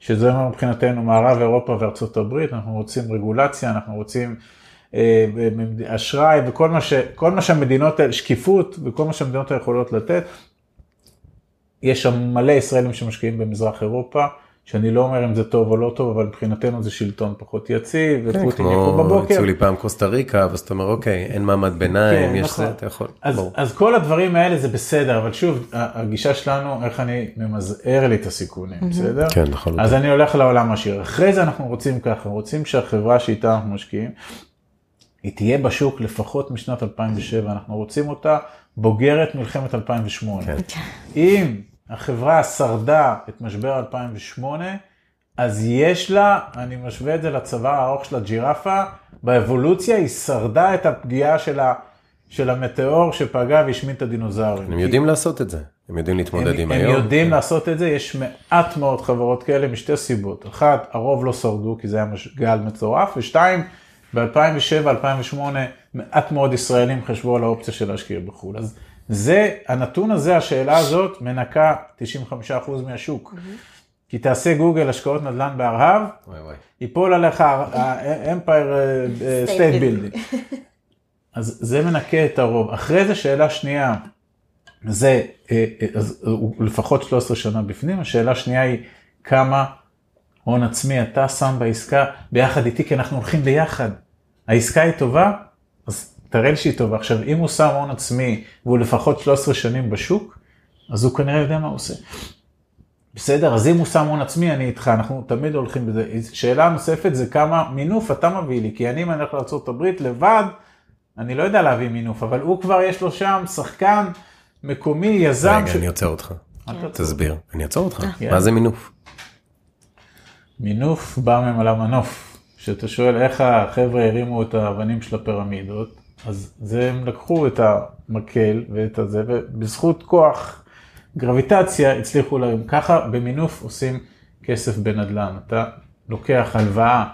שזה מבחינתנו מערב אירופה וארצות הברית, אנחנו רוצים רגולציה, אנחנו רוצים... אה, אשראי וכל מה, ש, מה שהמדינות, שקיפות וכל מה שהמדינות יכולות לתת. יש שם מלא ישראלים שמשקיעים במזרח אירופה, שאני לא אומר אם זה טוב או לא טוב, אבל מבחינתנו זה שלטון פחות יציב, כן, ופוטין יקום בבוקר. כמו הציעו לי פעם קוסטה ריקה, ואז אתה אומר, אוקיי, אין מעמד ביניים, כן, יש נכון. זה, אתה יכול. אז, אז כל הדברים האלה זה בסדר, אבל שוב, הגישה שלנו, איך אני ממזער לי את הסיכונים, mm-hmm. בסדר? כן, נכון. אז אני הולך לעולם השיר. אחרי זה אנחנו רוצים ככה, רוצים שהחברה שאיתה אנחנו משקיעים, היא תהיה בשוק לפחות משנת 2007, אנחנו רוצים אותה בוגרת מלחמת 2008. כן. אם החברה שרדה את משבר 2008, אז יש לה, אני משווה את זה לצבא הארוך של הג'ירפה, באבולוציה היא שרדה את הפגיעה של, ה, של המטאור שפגע והשמין את הדינוזאורים. הם יודעים לעשות את זה, הם יודעים להתמודד הם, עם הם היום. הם יודעים כן. לעשות את זה, יש מעט מאוד חברות כאלה משתי סיבות. אחת, הרוב לא שרדו כי זה היה גל מטורף, ושתיים, ב-2007-2008 מעט מאוד ישראלים חשבו על האופציה של להשקיע בחו"ל. אז זה, הנתון הזה, השאלה הזאת, מנקה 95% מהשוק. Mm-hmm. כי תעשה גוגל השקעות נדל"ן בארהב, ייפול עליך ה-Empire uh, State Building. אז זה מנקה את הרוב. אחרי זה שאלה שנייה, זה אה, אה, אז הוא לפחות 13 שנה בפנים, השאלה שנייה היא כמה הון עצמי אתה שם בעסקה ביחד איתי, כי אנחנו הולכים ביחד. העסקה היא טובה, אז תראה לי שהיא טובה. עכשיו, אם הוא שם הון עצמי והוא לפחות 13 שנים בשוק, אז הוא כנראה יודע מה הוא עושה. בסדר, אז אם הוא שם הון עצמי, אני איתך, אנחנו תמיד הולכים בזה. שאלה נוספת זה כמה מינוף אתה מביא לי, כי אני אם אני הולך לארה"ב לבד, אני לא יודע להביא מינוף, אבל הוא כבר יש לו שם שחקן מקומי, יזם. רגע, ש... אני עוצר אותך. תסביר, אני אעצור אותך. אה. מה זה מינוף? מינוף בא ממלא מנוף. כשאתה שואל איך החבר'ה הרימו את האבנים של הפירמידות, אז זה הם לקחו את המקל ואת הזה, ובזכות כוח גרביטציה הצליחו להם. ככה במינוף עושים כסף בנדל"ן. אתה לוקח הלוואה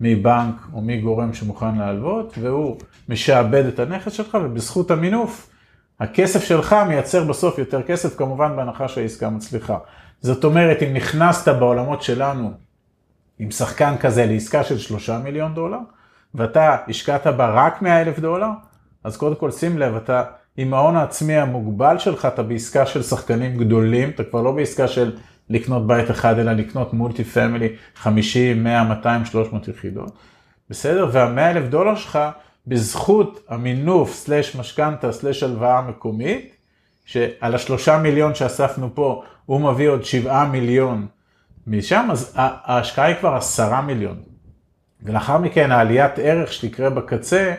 מבנק או מגורם שמוכן להלוות, והוא משעבד את הנכס שלך, ובזכות המינוף, הכסף שלך מייצר בסוף יותר כסף, כמובן בהנחה שהעסקה מצליחה. זאת אומרת, אם נכנסת בעולמות שלנו עם שחקן כזה לעסקה של שלושה מיליון דולר, ואתה השקעת בה רק 100 אלף דולר, אז קודם כל שים לב, אתה עם ההון העצמי המוגבל שלך, אתה בעסקה של שחקנים גדולים, אתה כבר לא בעסקה של לקנות בית אחד, אלא לקנות מולטי פמילי 50, 100, 200, 300 יחידות. בסדר? וה-100 אלף דולר שלך, בזכות המינוף סלש משכנתה סלש הלוואה מקומית, שעל השלושה מיליון שאספנו פה, הוא מביא עוד שבעה מיליון משם, אז ההשקעה היא כבר עשרה מיליון. ולאחר מכן העליית ערך שתקרה בקצה,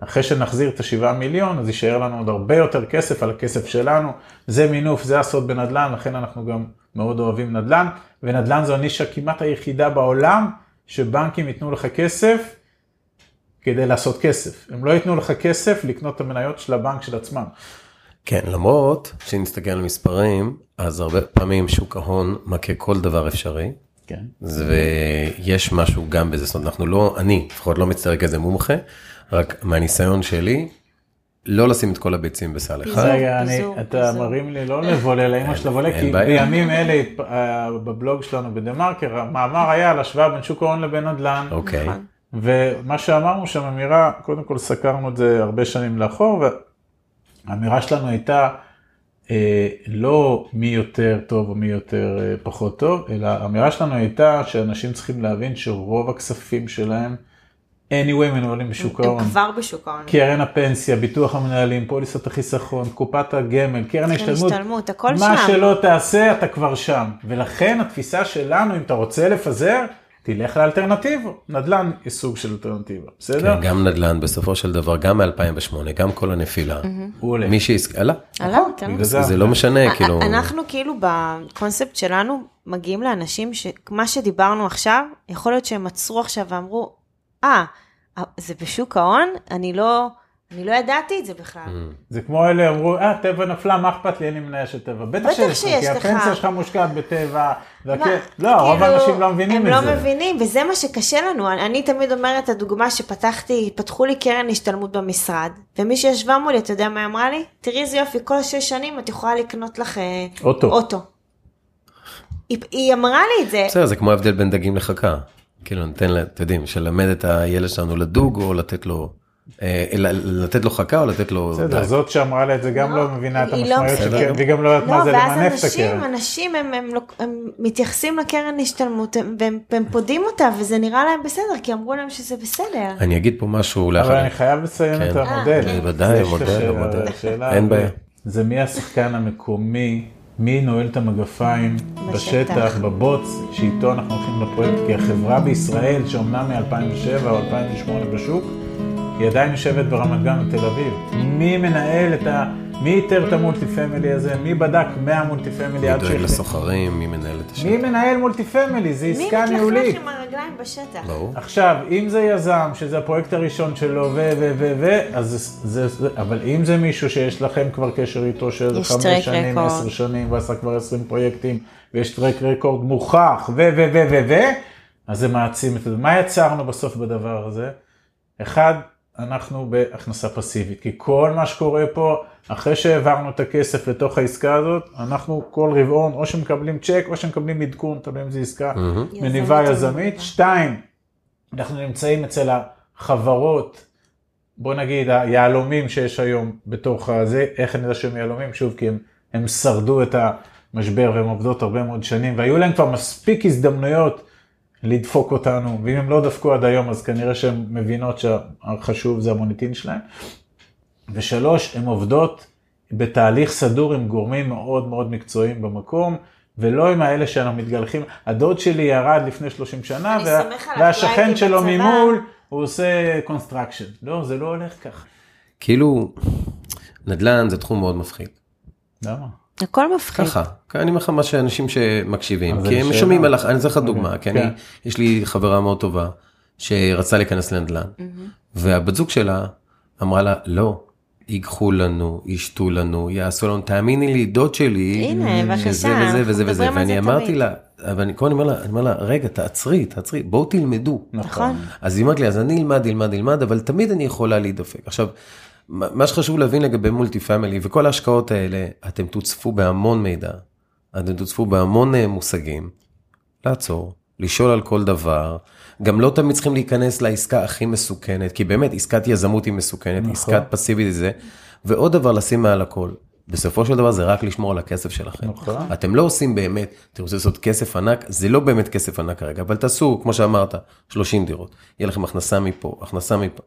אחרי שנחזיר את השבעה מיליון, אז יישאר לנו עוד הרבה יותר כסף על הכסף שלנו. זה מינוף, זה הסוד בנדל"ן, לכן אנחנו גם מאוד אוהבים נדל"ן, ונדל"ן זו הנישה כמעט היחידה בעולם, שבנקים ייתנו לך כסף כדי לעשות כסף. הם לא ייתנו לך כסף לקנות את המניות של הבנק של עצמם. כן, למרות שנסתכל על מספרים, אז הרבה פעמים שוק ההון מכה כל דבר אפשרי. כן. ויש משהו גם בזה, זאת אומרת, אנחנו לא, אני לפחות לא מצטער כזה מומחה, רק מהניסיון שלי, לא לשים את כל הביצים בסל אחד. רגע, אתה מרים לי לא לבולה לאמא של לבולה, כי בימים אלה אה, בבלוג שלנו בדה מרקר, המאמר היה על השוואה בין שוק ההון לבין נדל"ן. אוקיי. נכון. ומה שאמרנו שם אמירה, קודם כל סקרנו את זה הרבה שנים לאחור, והאמירה שלנו הייתה, לא מי יותר טוב או מי יותר אה, פחות טוב, אלא האמירה שלנו הייתה שאנשים צריכים להבין שרוב הכספים שלהם anyway מנוהלים בשוק ההון. הם כבר בשוק ההון. קרן הפנסיה, ביטוח המנהלים, פוליסת החיסכון, קופת הגמל, קרן ההשתלמות. השתלמות, הכל מה שם. מה שלא תעשה, אתה כבר שם. ולכן התפיסה שלנו, אם אתה רוצה לפזר, תלך לאלטרנטיבה. נדל"ן היא סוג של אלטרנטיבה, בסדר? כן, גם נדל"ן בסופו של דבר, גם מ-2008, גם כל הנפילה. הוא עולה. מי שעסק... עלה. עלה, כן. זה- זה לא משנה, כאילו... אנחנו כאילו בקונספט שלנו מגיעים לאנשים שמה שדיברנו עכשיו, יכול להיות שהם עצרו עכשיו ואמרו, אה, זה בשוק ההון? אני לא, אני לא ידעתי את זה בכלל. זה כמו אלה אמרו, אה, טבע נפלה, מה אכפת לי, אני מניה של טבע. בטח בטח שיש לך, כי. הפנסיה שלך מושקעת בטבע. מה, לא, רוב האנשים לא מבינים את הם זה. לא מבינים, וזה מה שקשה לנו. אני, אני תמיד אומרת את הדוגמה שפתחתי, פתחו לי קרן השתלמות במשרד, ומי שישבה מולי, אתה יודע מה היא אמרה לי? תראי איזה יופי, כל שש שנים את יכולה לקנות לך אה, אוטו. אוטו. היא, היא אמרה לי את זה, בסדר, זה כמו ההבדל בין דגים לחכה. כאילו, ניתן, לה- אתם יודעים, שלמד את הילד שלנו לדוג, או לתת לו, לתת לו חכה, או לתת לו בסדר. זאת שאמרה לה את זה גם לא, לא מבינה את לא המשמעויות של. קרן, והיא גם לא יודעת מה לא, זה ואז למנף את אנשים, הקרן. אנשים הם, הם, מתייחסים לקרן השתלמות, הם, והם, פודים אותה, וזה נראה להם בסדר, כי אמרו להם שזה בסדר. אני אגיד פה משהו אבל לאחר. אני חייב לציין כן. את המודל. אה, בוודאי, מודל, מודל. אין זה- בעיה. זה מי השחקן המקומי, מי נועל את המגפיים בשטח. בשטח, בבוץ, שאיתו אנחנו הולכים לפרויקט, כי החברה בישראל, שאומנם מ-2007 או 2008 בשוק, היא עדיין יושבת ברמת גן ותל אביב. מי מנהל את ה... מי איתר את המולטי פמילי הזה? מי בדק 100 מולטי פמילי מי עד דואג שהחליט? לסוחרים, מי מנהל את השטח. מי מנהל מולטי פמילי? זה מי עסקה ניהולית. מתלכלך עם הרגליים בשטח? ברור. עכשיו, אם זה יזם, שזה הפרויקט הראשון שלו, ו, ו, ו, ו, אז זה, אבל אם זה מישהו שיש לכם כבר קשר איתו של חמש שנים. עשר שנים, ועשה כבר עשרים פרויקטים, ויש טרק רקורד מוכח, ו, ו, ו, ו, ו, אז זה מעצים את זה. מה יצרנו בסוף בדבר הזה? אחד, אנחנו בהכנסה פסיבית, כי כל מה שקורה פה, אחרי שהעברנו את הכסף לתוך העסקה הזאת, אנחנו כל רבעון, או שמקבלים צ'ק, או שמקבלים עדכון, תלוי אם זו עסקה מניבה יזמית או יזמית. מניבה. שתיים, אנחנו נמצאים אצל החברות, בוא נגיד היהלומים שיש היום בתוך הזה, איך אני יודע שהם יהלומים? שוב, כי הם, הם שרדו את המשבר והם עובדות הרבה מאוד שנים, והיו להם כבר מספיק הזדמנויות לדפוק אותנו, ואם הם לא דפקו עד היום, אז כנראה שהן מבינות שהחשוב זה המוניטין שלהם. ושלוש, הן עובדות בתהליך סדור עם גורמים מאוד מאוד מקצועיים במקום, ולא עם האלה שאנחנו מתגלחים. הדוד שלי ירד לפני 30 שנה, וה... והשכן שלו בצבא. ממול, הוא עושה construction. לא, זה לא הולך ככה. כאילו, נדל"ן זה תחום מאוד מפחיד. למה? הכל מפחיד. ככה, אני אומר לך מה שאנשים שמקשיבים, כי הם. שומעים על, הח- אני אתן לך דוגמה, אוקיי, כי אני, כן. יש לי חברה מאוד טובה, שרצה להיכנס לנדל"ן, והבת זוג שלה אמרה לה, לא, ייקחו לנו, ישתו לנו, יעשו לנו, תאמיני לי, דוד שלי, הנה, בבקשה, שזה וזה וזה וזה, ואני אמרתי. לה, אבל אני כל הזמן אומר לה, אני אומר לה, רגע, תעצרי, תעצרי, בואו תלמדו. נכון. אז היא אמרת לי, אז אני אלמד, אלמד, אלמד, אבל תמיד אני יכולה להידפק. עכשיו, מה שחשוב להבין לגבי מולטי פמילי וכל ההשקעות האלה, אתם תוצפו בהמון מידע, אתם תוצפו בהמון אה, מושגים, לעצור, לשאול על כל דבר, גם לא תמיד צריכים להיכנס לעסקה הכי מסוכנת, כי באמת עסקת יזמות היא מסוכנת, נכון. עסקת פסיבית זה, ועוד דבר לשים מעל הכל. בסופו של דבר זה רק לשמור על הכסף שלכם. נכון. אתם לא עושים באמת, אתם רוצים לעשות כסף ענק, זה לא באמת כסף ענק כרגע, אבל תעשו, כמו שאמרת, 30 דירות, יהיה לכם הכנסה מפה, הכנסה מפה.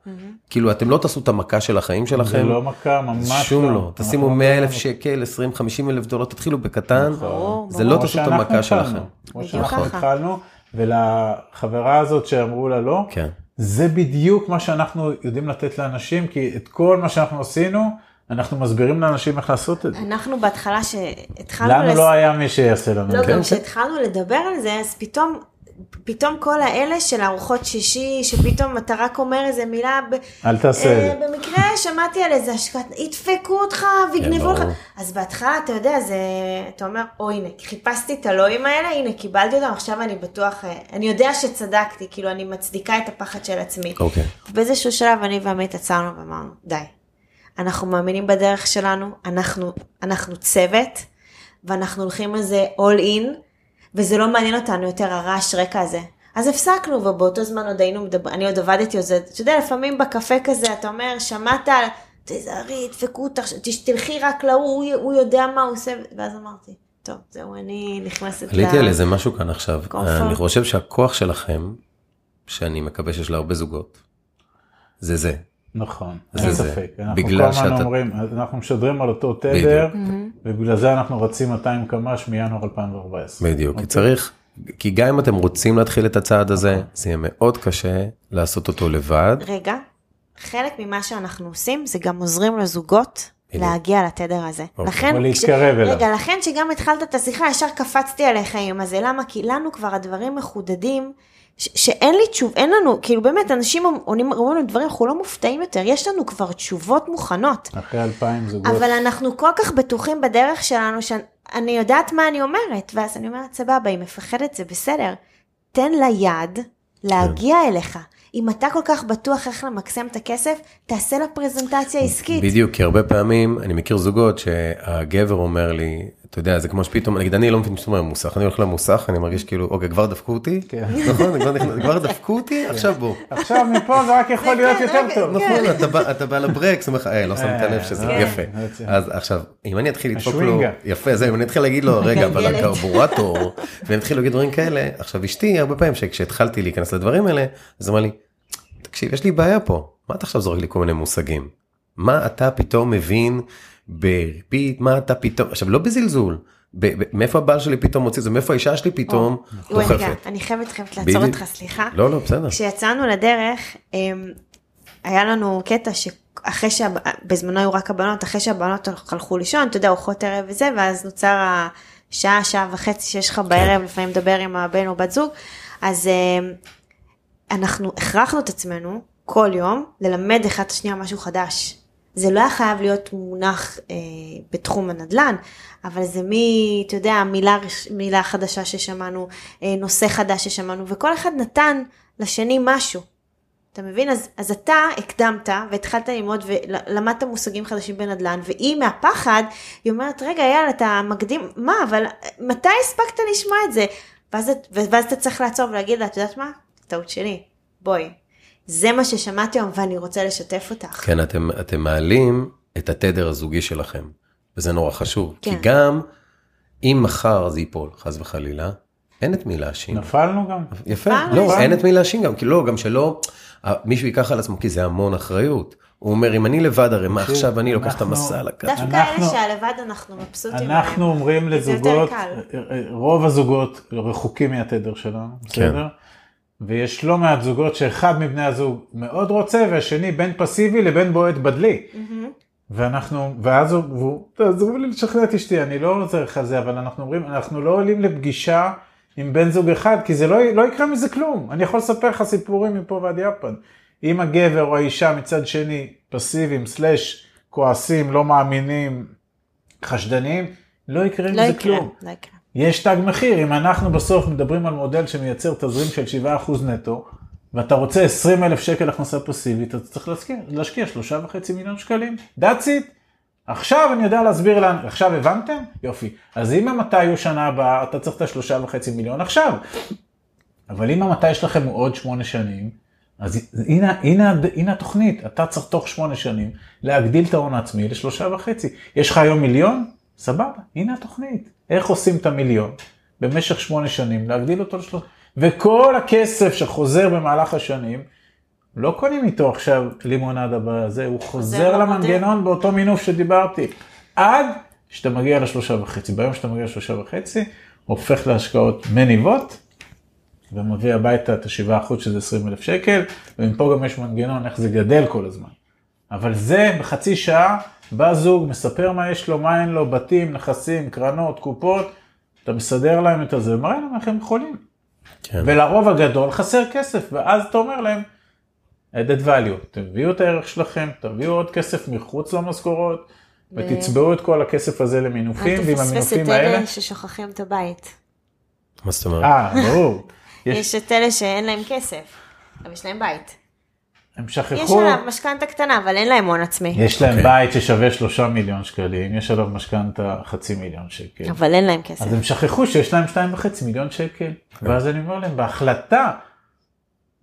כאילו, אתם לא תעשו את המכה של החיים שלכם. זה לא מכה, ממש לא. שום לא. תשימו אנחנו 100 אלף לא- שקל, 20, 50 אלף דולר, תתחילו בקטן, ברור, זה. לא תעשו את המכה שלכם. כמו בדיוק שאנחנו. התחלנו, ולחברה הזאת שאמרו לה לא, כן. זה בדיוק מה שאנחנו יודעים לתת לאנשים, כי את כל מה שאנחנו עשינו, אנחנו מסבירים לאנשים איך לעשות את זה. אנחנו בהתחלה שהתחלנו... לנו לס- לא היה מי שיעשה לנו לא, את זה. גם כשהתחלנו לדבר על זה, אז פתאום, פתאום כל האלה של ארוחות שישי, שפתאום אתה רק אומר איזה מילה, ב... אל תעשה את אה, זה. במקרה <laughs> שמעתי על איזה השקעת, ידפקו אותך ויגנבו לך. ברור. אז בהתחלה, אתה יודע, זה, אתה אומר, או הנה, חיפשתי את הלואים האלה, הנה, קיבלתי אותם, עכשיו אני בטוח, אה, אני יודע שצדקתי, כאילו, אני מצדיקה את הפחד של עצמי. אוקיי. באיזשהו שלב אני ועמית עצרנו ואמרנו, די. אנחנו מאמינים בדרך שלנו, אנחנו, אנחנו צוות, ואנחנו הולכים על זה all in, וזה לא מעניין אותנו יותר הרעש רקע הזה. אז הפסקנו, ובאותו זמן עוד היינו מדברים, אני עוד עבדתי על זה, אתה יודע, לפעמים בקפה כזה, אתה אומר, שמעת על, תזהרי, ידפקו אותך, תלכי רק להוא, הוא, הוא יודע מה הוא עושה, ואז אמרתי, טוב, זהו, אני נכנסת עליתי על איזה משהו כאן עכשיו. comfort. אני חושב שהכוח שלכם, שאני מקווה שיש להרבה זוגות, זה זה. נכון, זה אין זה. ספק. אנחנו בגלל כל הזמן שאתה- אומרים, אנחנו משדרים על אותו תדר, ובגלל זה אנחנו רצים 200 קמ"ש מינואר 2014. בדיוק, כי אוקיי? צריך, כי גם אם אתם רוצים להתחיל את הצעד הזה, זה יהיה מאוד קשה לעשות אותו לבד. רגע, חלק ממה שאנחנו עושים זה גם עוזרים לזוגות. להגיע לתדר הזה. אוקיי. לכן, או להתקרב אליו. רגע, לכן שגם התחלת את השיחה, ישר קפצתי עליך עם הזה, למה? כי לנו כבר הדברים מחודדים, ש- שאין לי תשוב, אין לנו, כאילו באמת, אנשים עונים אומרים לנו דברים, אנחנו לא מופתעים יותר, יש לנו כבר תשובות מוכנות. אחרי 2,000 זוגות. אבל אנחנו כל כך בטוחים בדרך שלנו, שאני יודעת מה אני אומרת, ואז אני אומרת, סבבה, היא מפחדת, זה בסדר. תן לה יד להגיע אליך. אם אתה כל כך בטוח איך למקסם את הכסף, תעשה לה פרזנטציה עסקית. בדיוק, כי הרבה פעמים אני מכיר זוגות שהגבר אומר לי, אתה יודע, זה כמו שפתאום, נגיד אני לא מבין שאתה אומר מוסך, אני הולך למוסך, אני מרגיש כאילו, אוקיי, כבר דפקו אותי, כן. נכון, כבר דפקו אותי, עכשיו בוא. עכשיו מפה זה רק יכול להיות כן, יותר רק- טוב. נכון, אתה בא- לברקס, אומר לך, אה, לא שמת לב שזה כן. יפה. כן. אז עכשיו, אם אני אתחיל לדפוק לו. יפה, זה, אם אני אתחיל להגיד לו, רגע, אבל. הקרבורטור, ואני אתחיל להגיד דברים כאלה, עכשיו אשתי, הרבה פעמים שכשהתחלתי להיכנס לדברים האלה, אז אמרה לי, תקשיב, יש לי בעיה פה, מה אתה עכשיו זורק לי כל מיני מושגים? מה אתה פתאום מבין בריבית, מה אתה פתאום, עכשיו לא בזלזול, מאיפה הבעל שלי פתאום מוציא את זה, מאיפה האישה שלי פתאום רגע, דוחפת. אני חייבת חייבת לעצור. אותך, סליחה. לא, לא, בסדר. כשיצאנו לדרך, אמ, היה לנו קטע שאחרי שבזמנו היו רק הבנות, אחרי שהבנות הלכו לישון, אתה יודע, ארוחות ערב וזה, ואז נוצר השעה, שעה וחצי שיש לך בערב, לפעמים לדבר עם הבן או בת זוג, אז אמ, אנחנו הכרחנו את עצמנו כל יום ללמד אחד את השנייה משהו חדש. זה לא היה חייב להיות מונח אה, בתחום הנדל"ן, אבל זה מי, אתה יודע, מילה, מילה חדשה ששמענו, אה, נושא חדש ששמענו, וכל אחד נתן לשני משהו. אתה מבין? אז, אז אתה הקדמת והתחלת ללמוד ולמדת מושגים חדשים בנדל"ן, והיא מהפחד, היא אומרת, רגע, יאללה, אתה מקדים, מה, אבל מתי הספקת לשמוע את זה? ואז, ואז אתה צריך לעצור ולהגיד לה, את יודעת מה? טעות שלי, בואי. זה מה ששמעתי היום ואני רוצה לשתף אותך. כן, אתם, אתם מעלים את התדר הזוגי שלכם, וזה נורא חשוב. כן. כי גם אם מחר זה ייפול, חס וחלילה, אין את מי להאשים. נפלנו גם. יפה, נפלנו. לא, אין את מי להאשים גם, כי לא, גם שלא, מישהו ייקח על עצמו, כי זה המון אחריות. הוא אומר, אם אני לבד, הרי מה תקשיב, עכשיו אני לוקח את המסע על הכף. דווקא אנחנו- אלה שהלבד אנחנו מבסוטים אנחנו. אומרים לזוגות. רוב הזוגות רחוקים מהתדר שלנו, כן. בסדר? ויש לא מעט זוגות שאחד מבני הזוג מאוד רוצה והשני בין פסיבי לבין בועט בדלי. ואנחנו, ואז הוא, תעזרו לי לשכנע את אשתי, אני לא עוזר לך זה, אבל אנחנו אומרים, אנחנו לא עולים לפגישה עם בן זוג אחד, כי זה לא, לא יקרה מזה כלום. אני יכול לספר לך סיפורים מפה ועד יפן. אם הגבר או האישה מצד שני פסיביים, סלאש, כועסים, לא מאמינים, חשדניים, לא יקרה לא זה יקרה, כלום. לא יקרה. יש תג מחיר, אם אנחנו בסוף מדברים על מודל שמייצר תזרים של 7% נטו, ואתה רוצה 20 אלף שקל הכנסה פסיבית, אתה צריך להשקיע, להשקיע 3.5 מיליון שקלים. That's it. עכשיו אני יודע להסביר לאן, עכשיו הבנתם? יופי. אז אם המתי הוא שנה הבאה, אתה צריך את השלושה וחצי מיליון עכשיו. אבל אם המתי שלכם הוא עוד שמונה שנים, אז הנה, הנה, הנה התוכנית, אתה צריך תוך שמונה שנים להגדיל את ההון העצמי לשלושה וחצי. יש לך היום מיליון? סבבה, הנה התוכנית. איך עושים את המיליון? במשך שמונה שנים, להגדיל אותו לשלושה. וכל הכסף שחוזר במהלך השנים, לא קונים איתו עכשיו לימונדה בזה, הוא חוזר. למנגנון באותו מינוף שדיברתי. עד שאתה מגיע לשלושה וחצי. ביום שאתה מגיע לשלושה וחצי, הופך להשקעות מניבות, ומביא הביתה את השבעה אחוז שזה 20 אלף שקל, ומפה גם יש מנגנון איך זה גדל כל הזמן. אבל זה בחצי שעה, בא זוג, מספר מה יש לו, מה אין לו, בתים, נכסים, קרנות, קופות, אתה מסדר להם את הזה, ומראה להם איך הם יכולים. כן. ולרוב הגדול חסר כסף, ואז אתה אומר להם, added value, תביאו את הערך שלכם, תביאו עוד כסף מחוץ למשכורות, ותצבעו את כל הכסף הזה למינופים, אל ועם תפספס המינופים את האלה, אלה ששוכחים את הבית. מה זאת אומרת? אה, ברור, יש, <laughs> יש את אלה שאין להם כסף, אבל יש להם בית. הם יש שכחו, עליו משכנתה קטנה, אבל אין להם הון עצמי. יש להם אוקיי. בית ששווה שלושה מיליון שקלים, יש עליו משכנתה חצי מיליון שקל. אבל אין להם כסף. אז הם שכחו שיש להם שתיים וחצי מיליון שקל, ואז אני אומר להם, בהחלטה,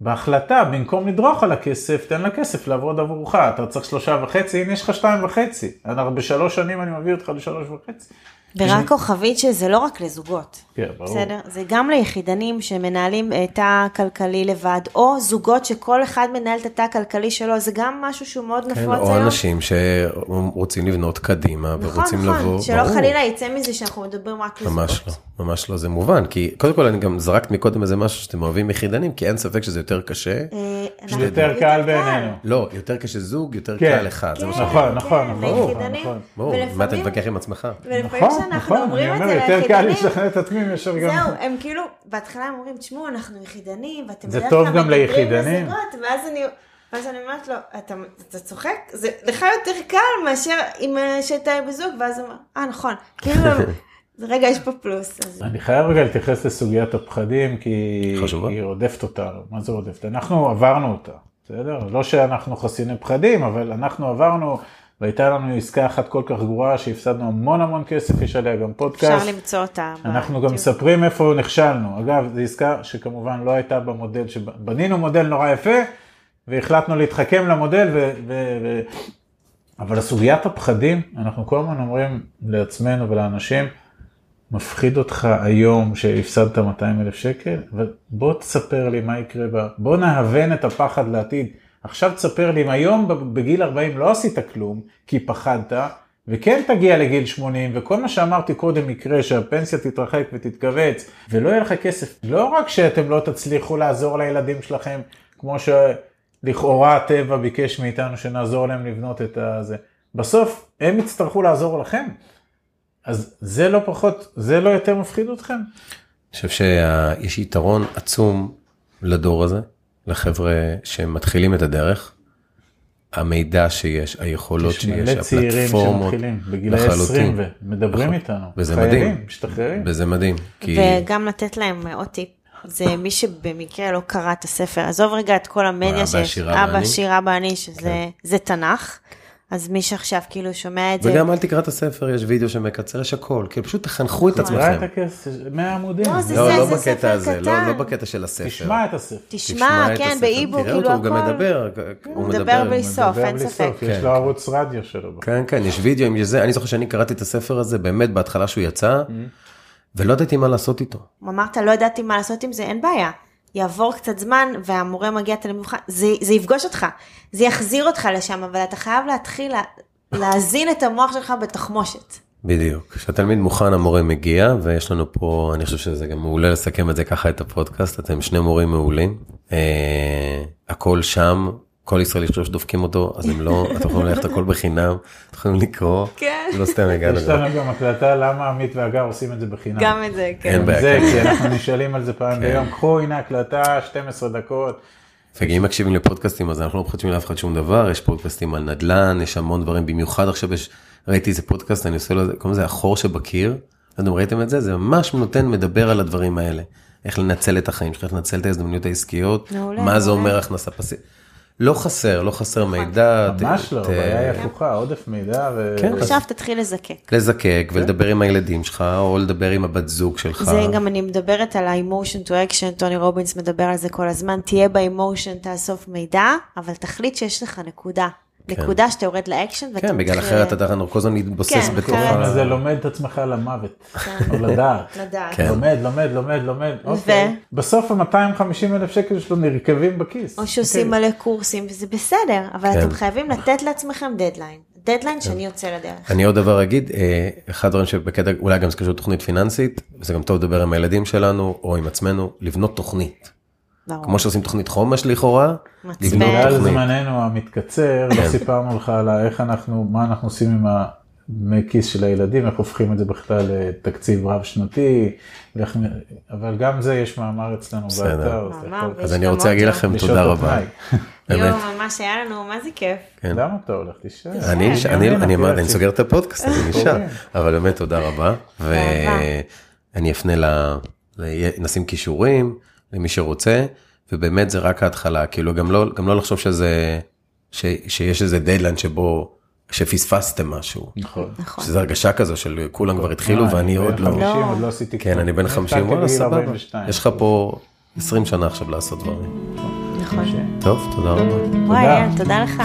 בהחלטה, במקום לדרוך על הכסף, תן לכסף לעבוד עבורך, אתה צריך שלושה וחצי, הנה יש לך שתיים וחצי, אנחנו בשלוש שנים אני מביא אותך לשלוש וחצי. ורק כוכבית שזה לא רק לזוגות. כן, ברור. בסדר? זה גם ליחידנים שמנהלים אה, תא כלכלי לבד, או זוגות שכל אחד מנהל את התא הכלכלי שלו, זה גם משהו שהוא מאוד כן, נפוץ או היום. אנשים שרוצים לבנות קדימה נכון, ורוצים נכון, לבוא. שלא ברור. חלילה יצא מזה שאנחנו מדברים רק לזוגות. ממש לא, ממש לא, זה מובן, כי קודם כל אני גם זרקת מקודם איזה משהו שאתם אוהבים יחידנים, כי אין ספק שזה יותר קשה. אה, יותר קל בעינינו. לא, יותר קשה זוג, יותר כן. קל אחד, כן, נכון, נכון, כן, נכון. נכון. ברור, מה אתה ולפעמים- מתווכח עם עצמך? ולפעמים נכון, כשאנחנו נכון, אני אומרים את אומר, זה יותר קל ליחידנים, לשכנע את עצמי מאשר גם... זהו, הם כאילו, בהתחלה הם אומרים, תשמעו, אנחנו יחידנים, ואתם זה בדרך טוב כלל גם מדברים ליחידנים. לזוגות, ואז אני, ואז אני אומרת לו, אתה, אתה צוחק? זה לך יותר קל מאשר אם אה, שאתה בזוג, ואז הוא אומר, אה, נכון, <laughs> כאילו, זה רגע, יש פה פלוס. אז... אני חייב רגע להתייחס לסוגיית הפחדים, כי חשובה. היא רודפת אותנו. מה זה רודפת? אנחנו עברנו אותה, בסדר? לא שאנחנו חסיני פחדים, אבל אנחנו עברנו, והייתה לנו עסקה אחת כל כך גרועה שהפסדנו המון המון כסף, יש עליה גם פודקאסט. אפשר למצוא אותה. אנחנו גם. מספרים איפה נכשלנו. אגב, זו עסקה שכמובן לא הייתה במודל, שבנינו מודל נורא יפה, והחלטנו להתחכם למודל, ו... ו... ו... אבל הסוגיית הפחדים, אנחנו כל הזמן אומרים לעצמנו ולאנשים, מפחיד אותך היום שהפסדת 200 אלף שקל, ובוא תספר לי מה יקרה בה, בוא נהוון את הפחד לעתיד. עכשיו תספר לי אם היום בגיל 40 לא עשית כלום, כי פחדת, וכן תגיע לגיל 80, וכל מה שאמרתי קודם יקרה, שהפנסיה תתרחק ותתכווץ, ולא יהיה לך כסף. לא רק שאתם לא תצליחו לעזור לילדים שלכם, כמו שלכאורה הטבע ביקש מאיתנו שנעזור להם לבנות את הזה, בסוף הם יצטרכו לעזור לכם. אז זה לא פחות, זה לא יותר מפחיד אתכם? אני חושב שיש יתרון עצום לדור הזה, לחבר'ה שמתחילים את הדרך. המידע שיש, היכולות יש שיש, מלא צעירים הפלטפורמות, שמתחילים בגילי לחלוטין. 20 ומדברים נכון. איתנו. וזה חיילים, מדהים. משתחררים. וזה מדהים, כי וגם לתת להם עוד טיפ. זה מי שבמקרה לא קרא את הספר, עזוב רגע את כל המדיה אבא, שיש, אבא, ואני. שירה ואני, שזה זה תנ"ך, אז מי שעכשיו כאילו שומע את זה, וגם אל תקרא את הספר, יש וידאו שמקצר, יש הכל, כאילו פשוט תחנכו את תקרא את עצמכם. הכסף, 100 עמודים. לא, זה- לא, לא זה בקטע ספר הזה, לא קטן. לא בקטע של הספר. תשמע את הספר. תשמע, את כן, תראה כאילו אותו, הוא גם הכל. מדבר, הוא מדבר מדבר. בלי סוף, אין בלי ספק. יש כן, לו כן. ערוץ רדיו שלו. כן, כן, יש וידאו עם זה, אני זוכר שאני קראתי את הספר הזה באמת בהתחלה שהוא יצא, ולא ידעתי מה לעשות איתו. אמרת, לא ידעתי מה לעשות עם זה, אין בעיה. יעבור קצת זמן והמורה מגיע תלמיד מבחן, זה, זה יפגוש אותך, זה יחזיר אותך לשם, אבל אתה חייב להתחיל לה, להזין את המוח שלך בתחמושת. בדיוק. כשהתלמיד מוכן המורה מגיע, ויש לנו פה, אני חושב שזה גם מעולה לסכם את זה ככה את הפודקאסט, אתם שני מורים מעולים. אה, הכל שם, כל ישראלי חושב שדופקים אותו, אז הם לא, אתם יכולים ללכת הכל בחינם, אתם יכולים לקרוא, כן. לא סתם הגענו. יש לנו גם הקלטה למה עמית והגר עושים את זה בחינם. גם את זה, כן. אין בעיה. זה, כן. כי אנחנו נשאלים על זה פעם ביום, קחו הנה הקלטה, 12 דקות. ואם מקשיבים לפודקאסטים אז אנחנו לא מחדשים לאף אחד שום דבר, יש פודקאסטים על נדל"ן, יש המון דברים, במיוחד עכשיו יש, ראיתי איזה פודקאסט, אני עושה לו, קוראים לזה החור שבקיר, לא יודע אם ראיתם את זה, זה ממש נותן, מדבר על הדברים האלה, איך לנצל את החיים שלך, איך לנצל את ההזדמנויות העסקיות, מעולה, מה זה. אומר הכנסה פסיבית. לא חסר, לא חסר מידע. ממש לא, הבעיה היא הפוכה, עודף מידע ו... כן. עכשיו תתחיל לזקק. לזקק ולדבר עם הילדים שלך, או לדבר עם הבת זוג שלך. זה גם אני מדברת על ה-emotion to action, טוני רובינס מדבר על זה כל הזמן, תהיה ב-emotion, תאסוף מידע, אבל תחליט שיש לך נקודה. נקודה שאתה יורד לאקשן ואתה כן, בגלל אחרת אתה כל הזמן מתבוסס כן, בתוך ה... זה לומד את עצמך למוות, או לדעת. <laughs> לדעת. כן. לומד, לומד, לומד, לומד. אוקיי. בסוף ה-250 אלף שקל שלו נרקבים בכיס. או שעושים אוקיי. מלא קורסים, וזה בסדר, אבל כן. אתם חייבים לתת לעצמכם דדליין. דדליין שאני יוצא לדרך. אני עוד דבר אגיד, אה, אחד הדברים שבקטע, אולי גם זה קשור לתוכנית פיננסית, וזה גם טוב לדבר עם הילדים שלנו, או עם עצמנו, לבנות תוכנית. ברור. כמו שעושים תוכנית חומש לכאורה, מעצבן. בגלל. זמננו המתקצר, לא סיפרנו לך על איך אנחנו, מה אנחנו עושים עם הדמי כיס של הילדים, איך הופכים את זה בכלל לתקציב רב שנתי, ואיך- אבל גם זה יש מאמר אצלנו. באתר. אז אני רוצה להגיד לכם תודה. רבה. <laughs> יואו, ממש היה לנו, מה זה כיף. כן. למה אתה הולך? תישאר. אני, כן, כן, כן, אמרתי, אני כן. סוגר את הפודקאסט, אני <laughs> נשאר, קוראים. אבל באמת תודה רבה. ואני אפנה. ל- נשים כישורים למי שרוצה, ובאמת זה רק ההתחלה, כאילו גם לא, גם לא לחשוב שזה, ש, שיש איזה דדליין שבו, שפספסתם משהו, נכון. נכון. שזה הרגשה כזו של כולם כבר התחילו אה, ואני אני עוד בן לא, 50, לא. עוד לא עשיתי כן. אני בן התחלתי 50, וואלה סבבה, 42. יש לך פה 20 שנה עכשיו לעשות דברים. נכון. טוב, תודה רבה. וואי, תודה לך.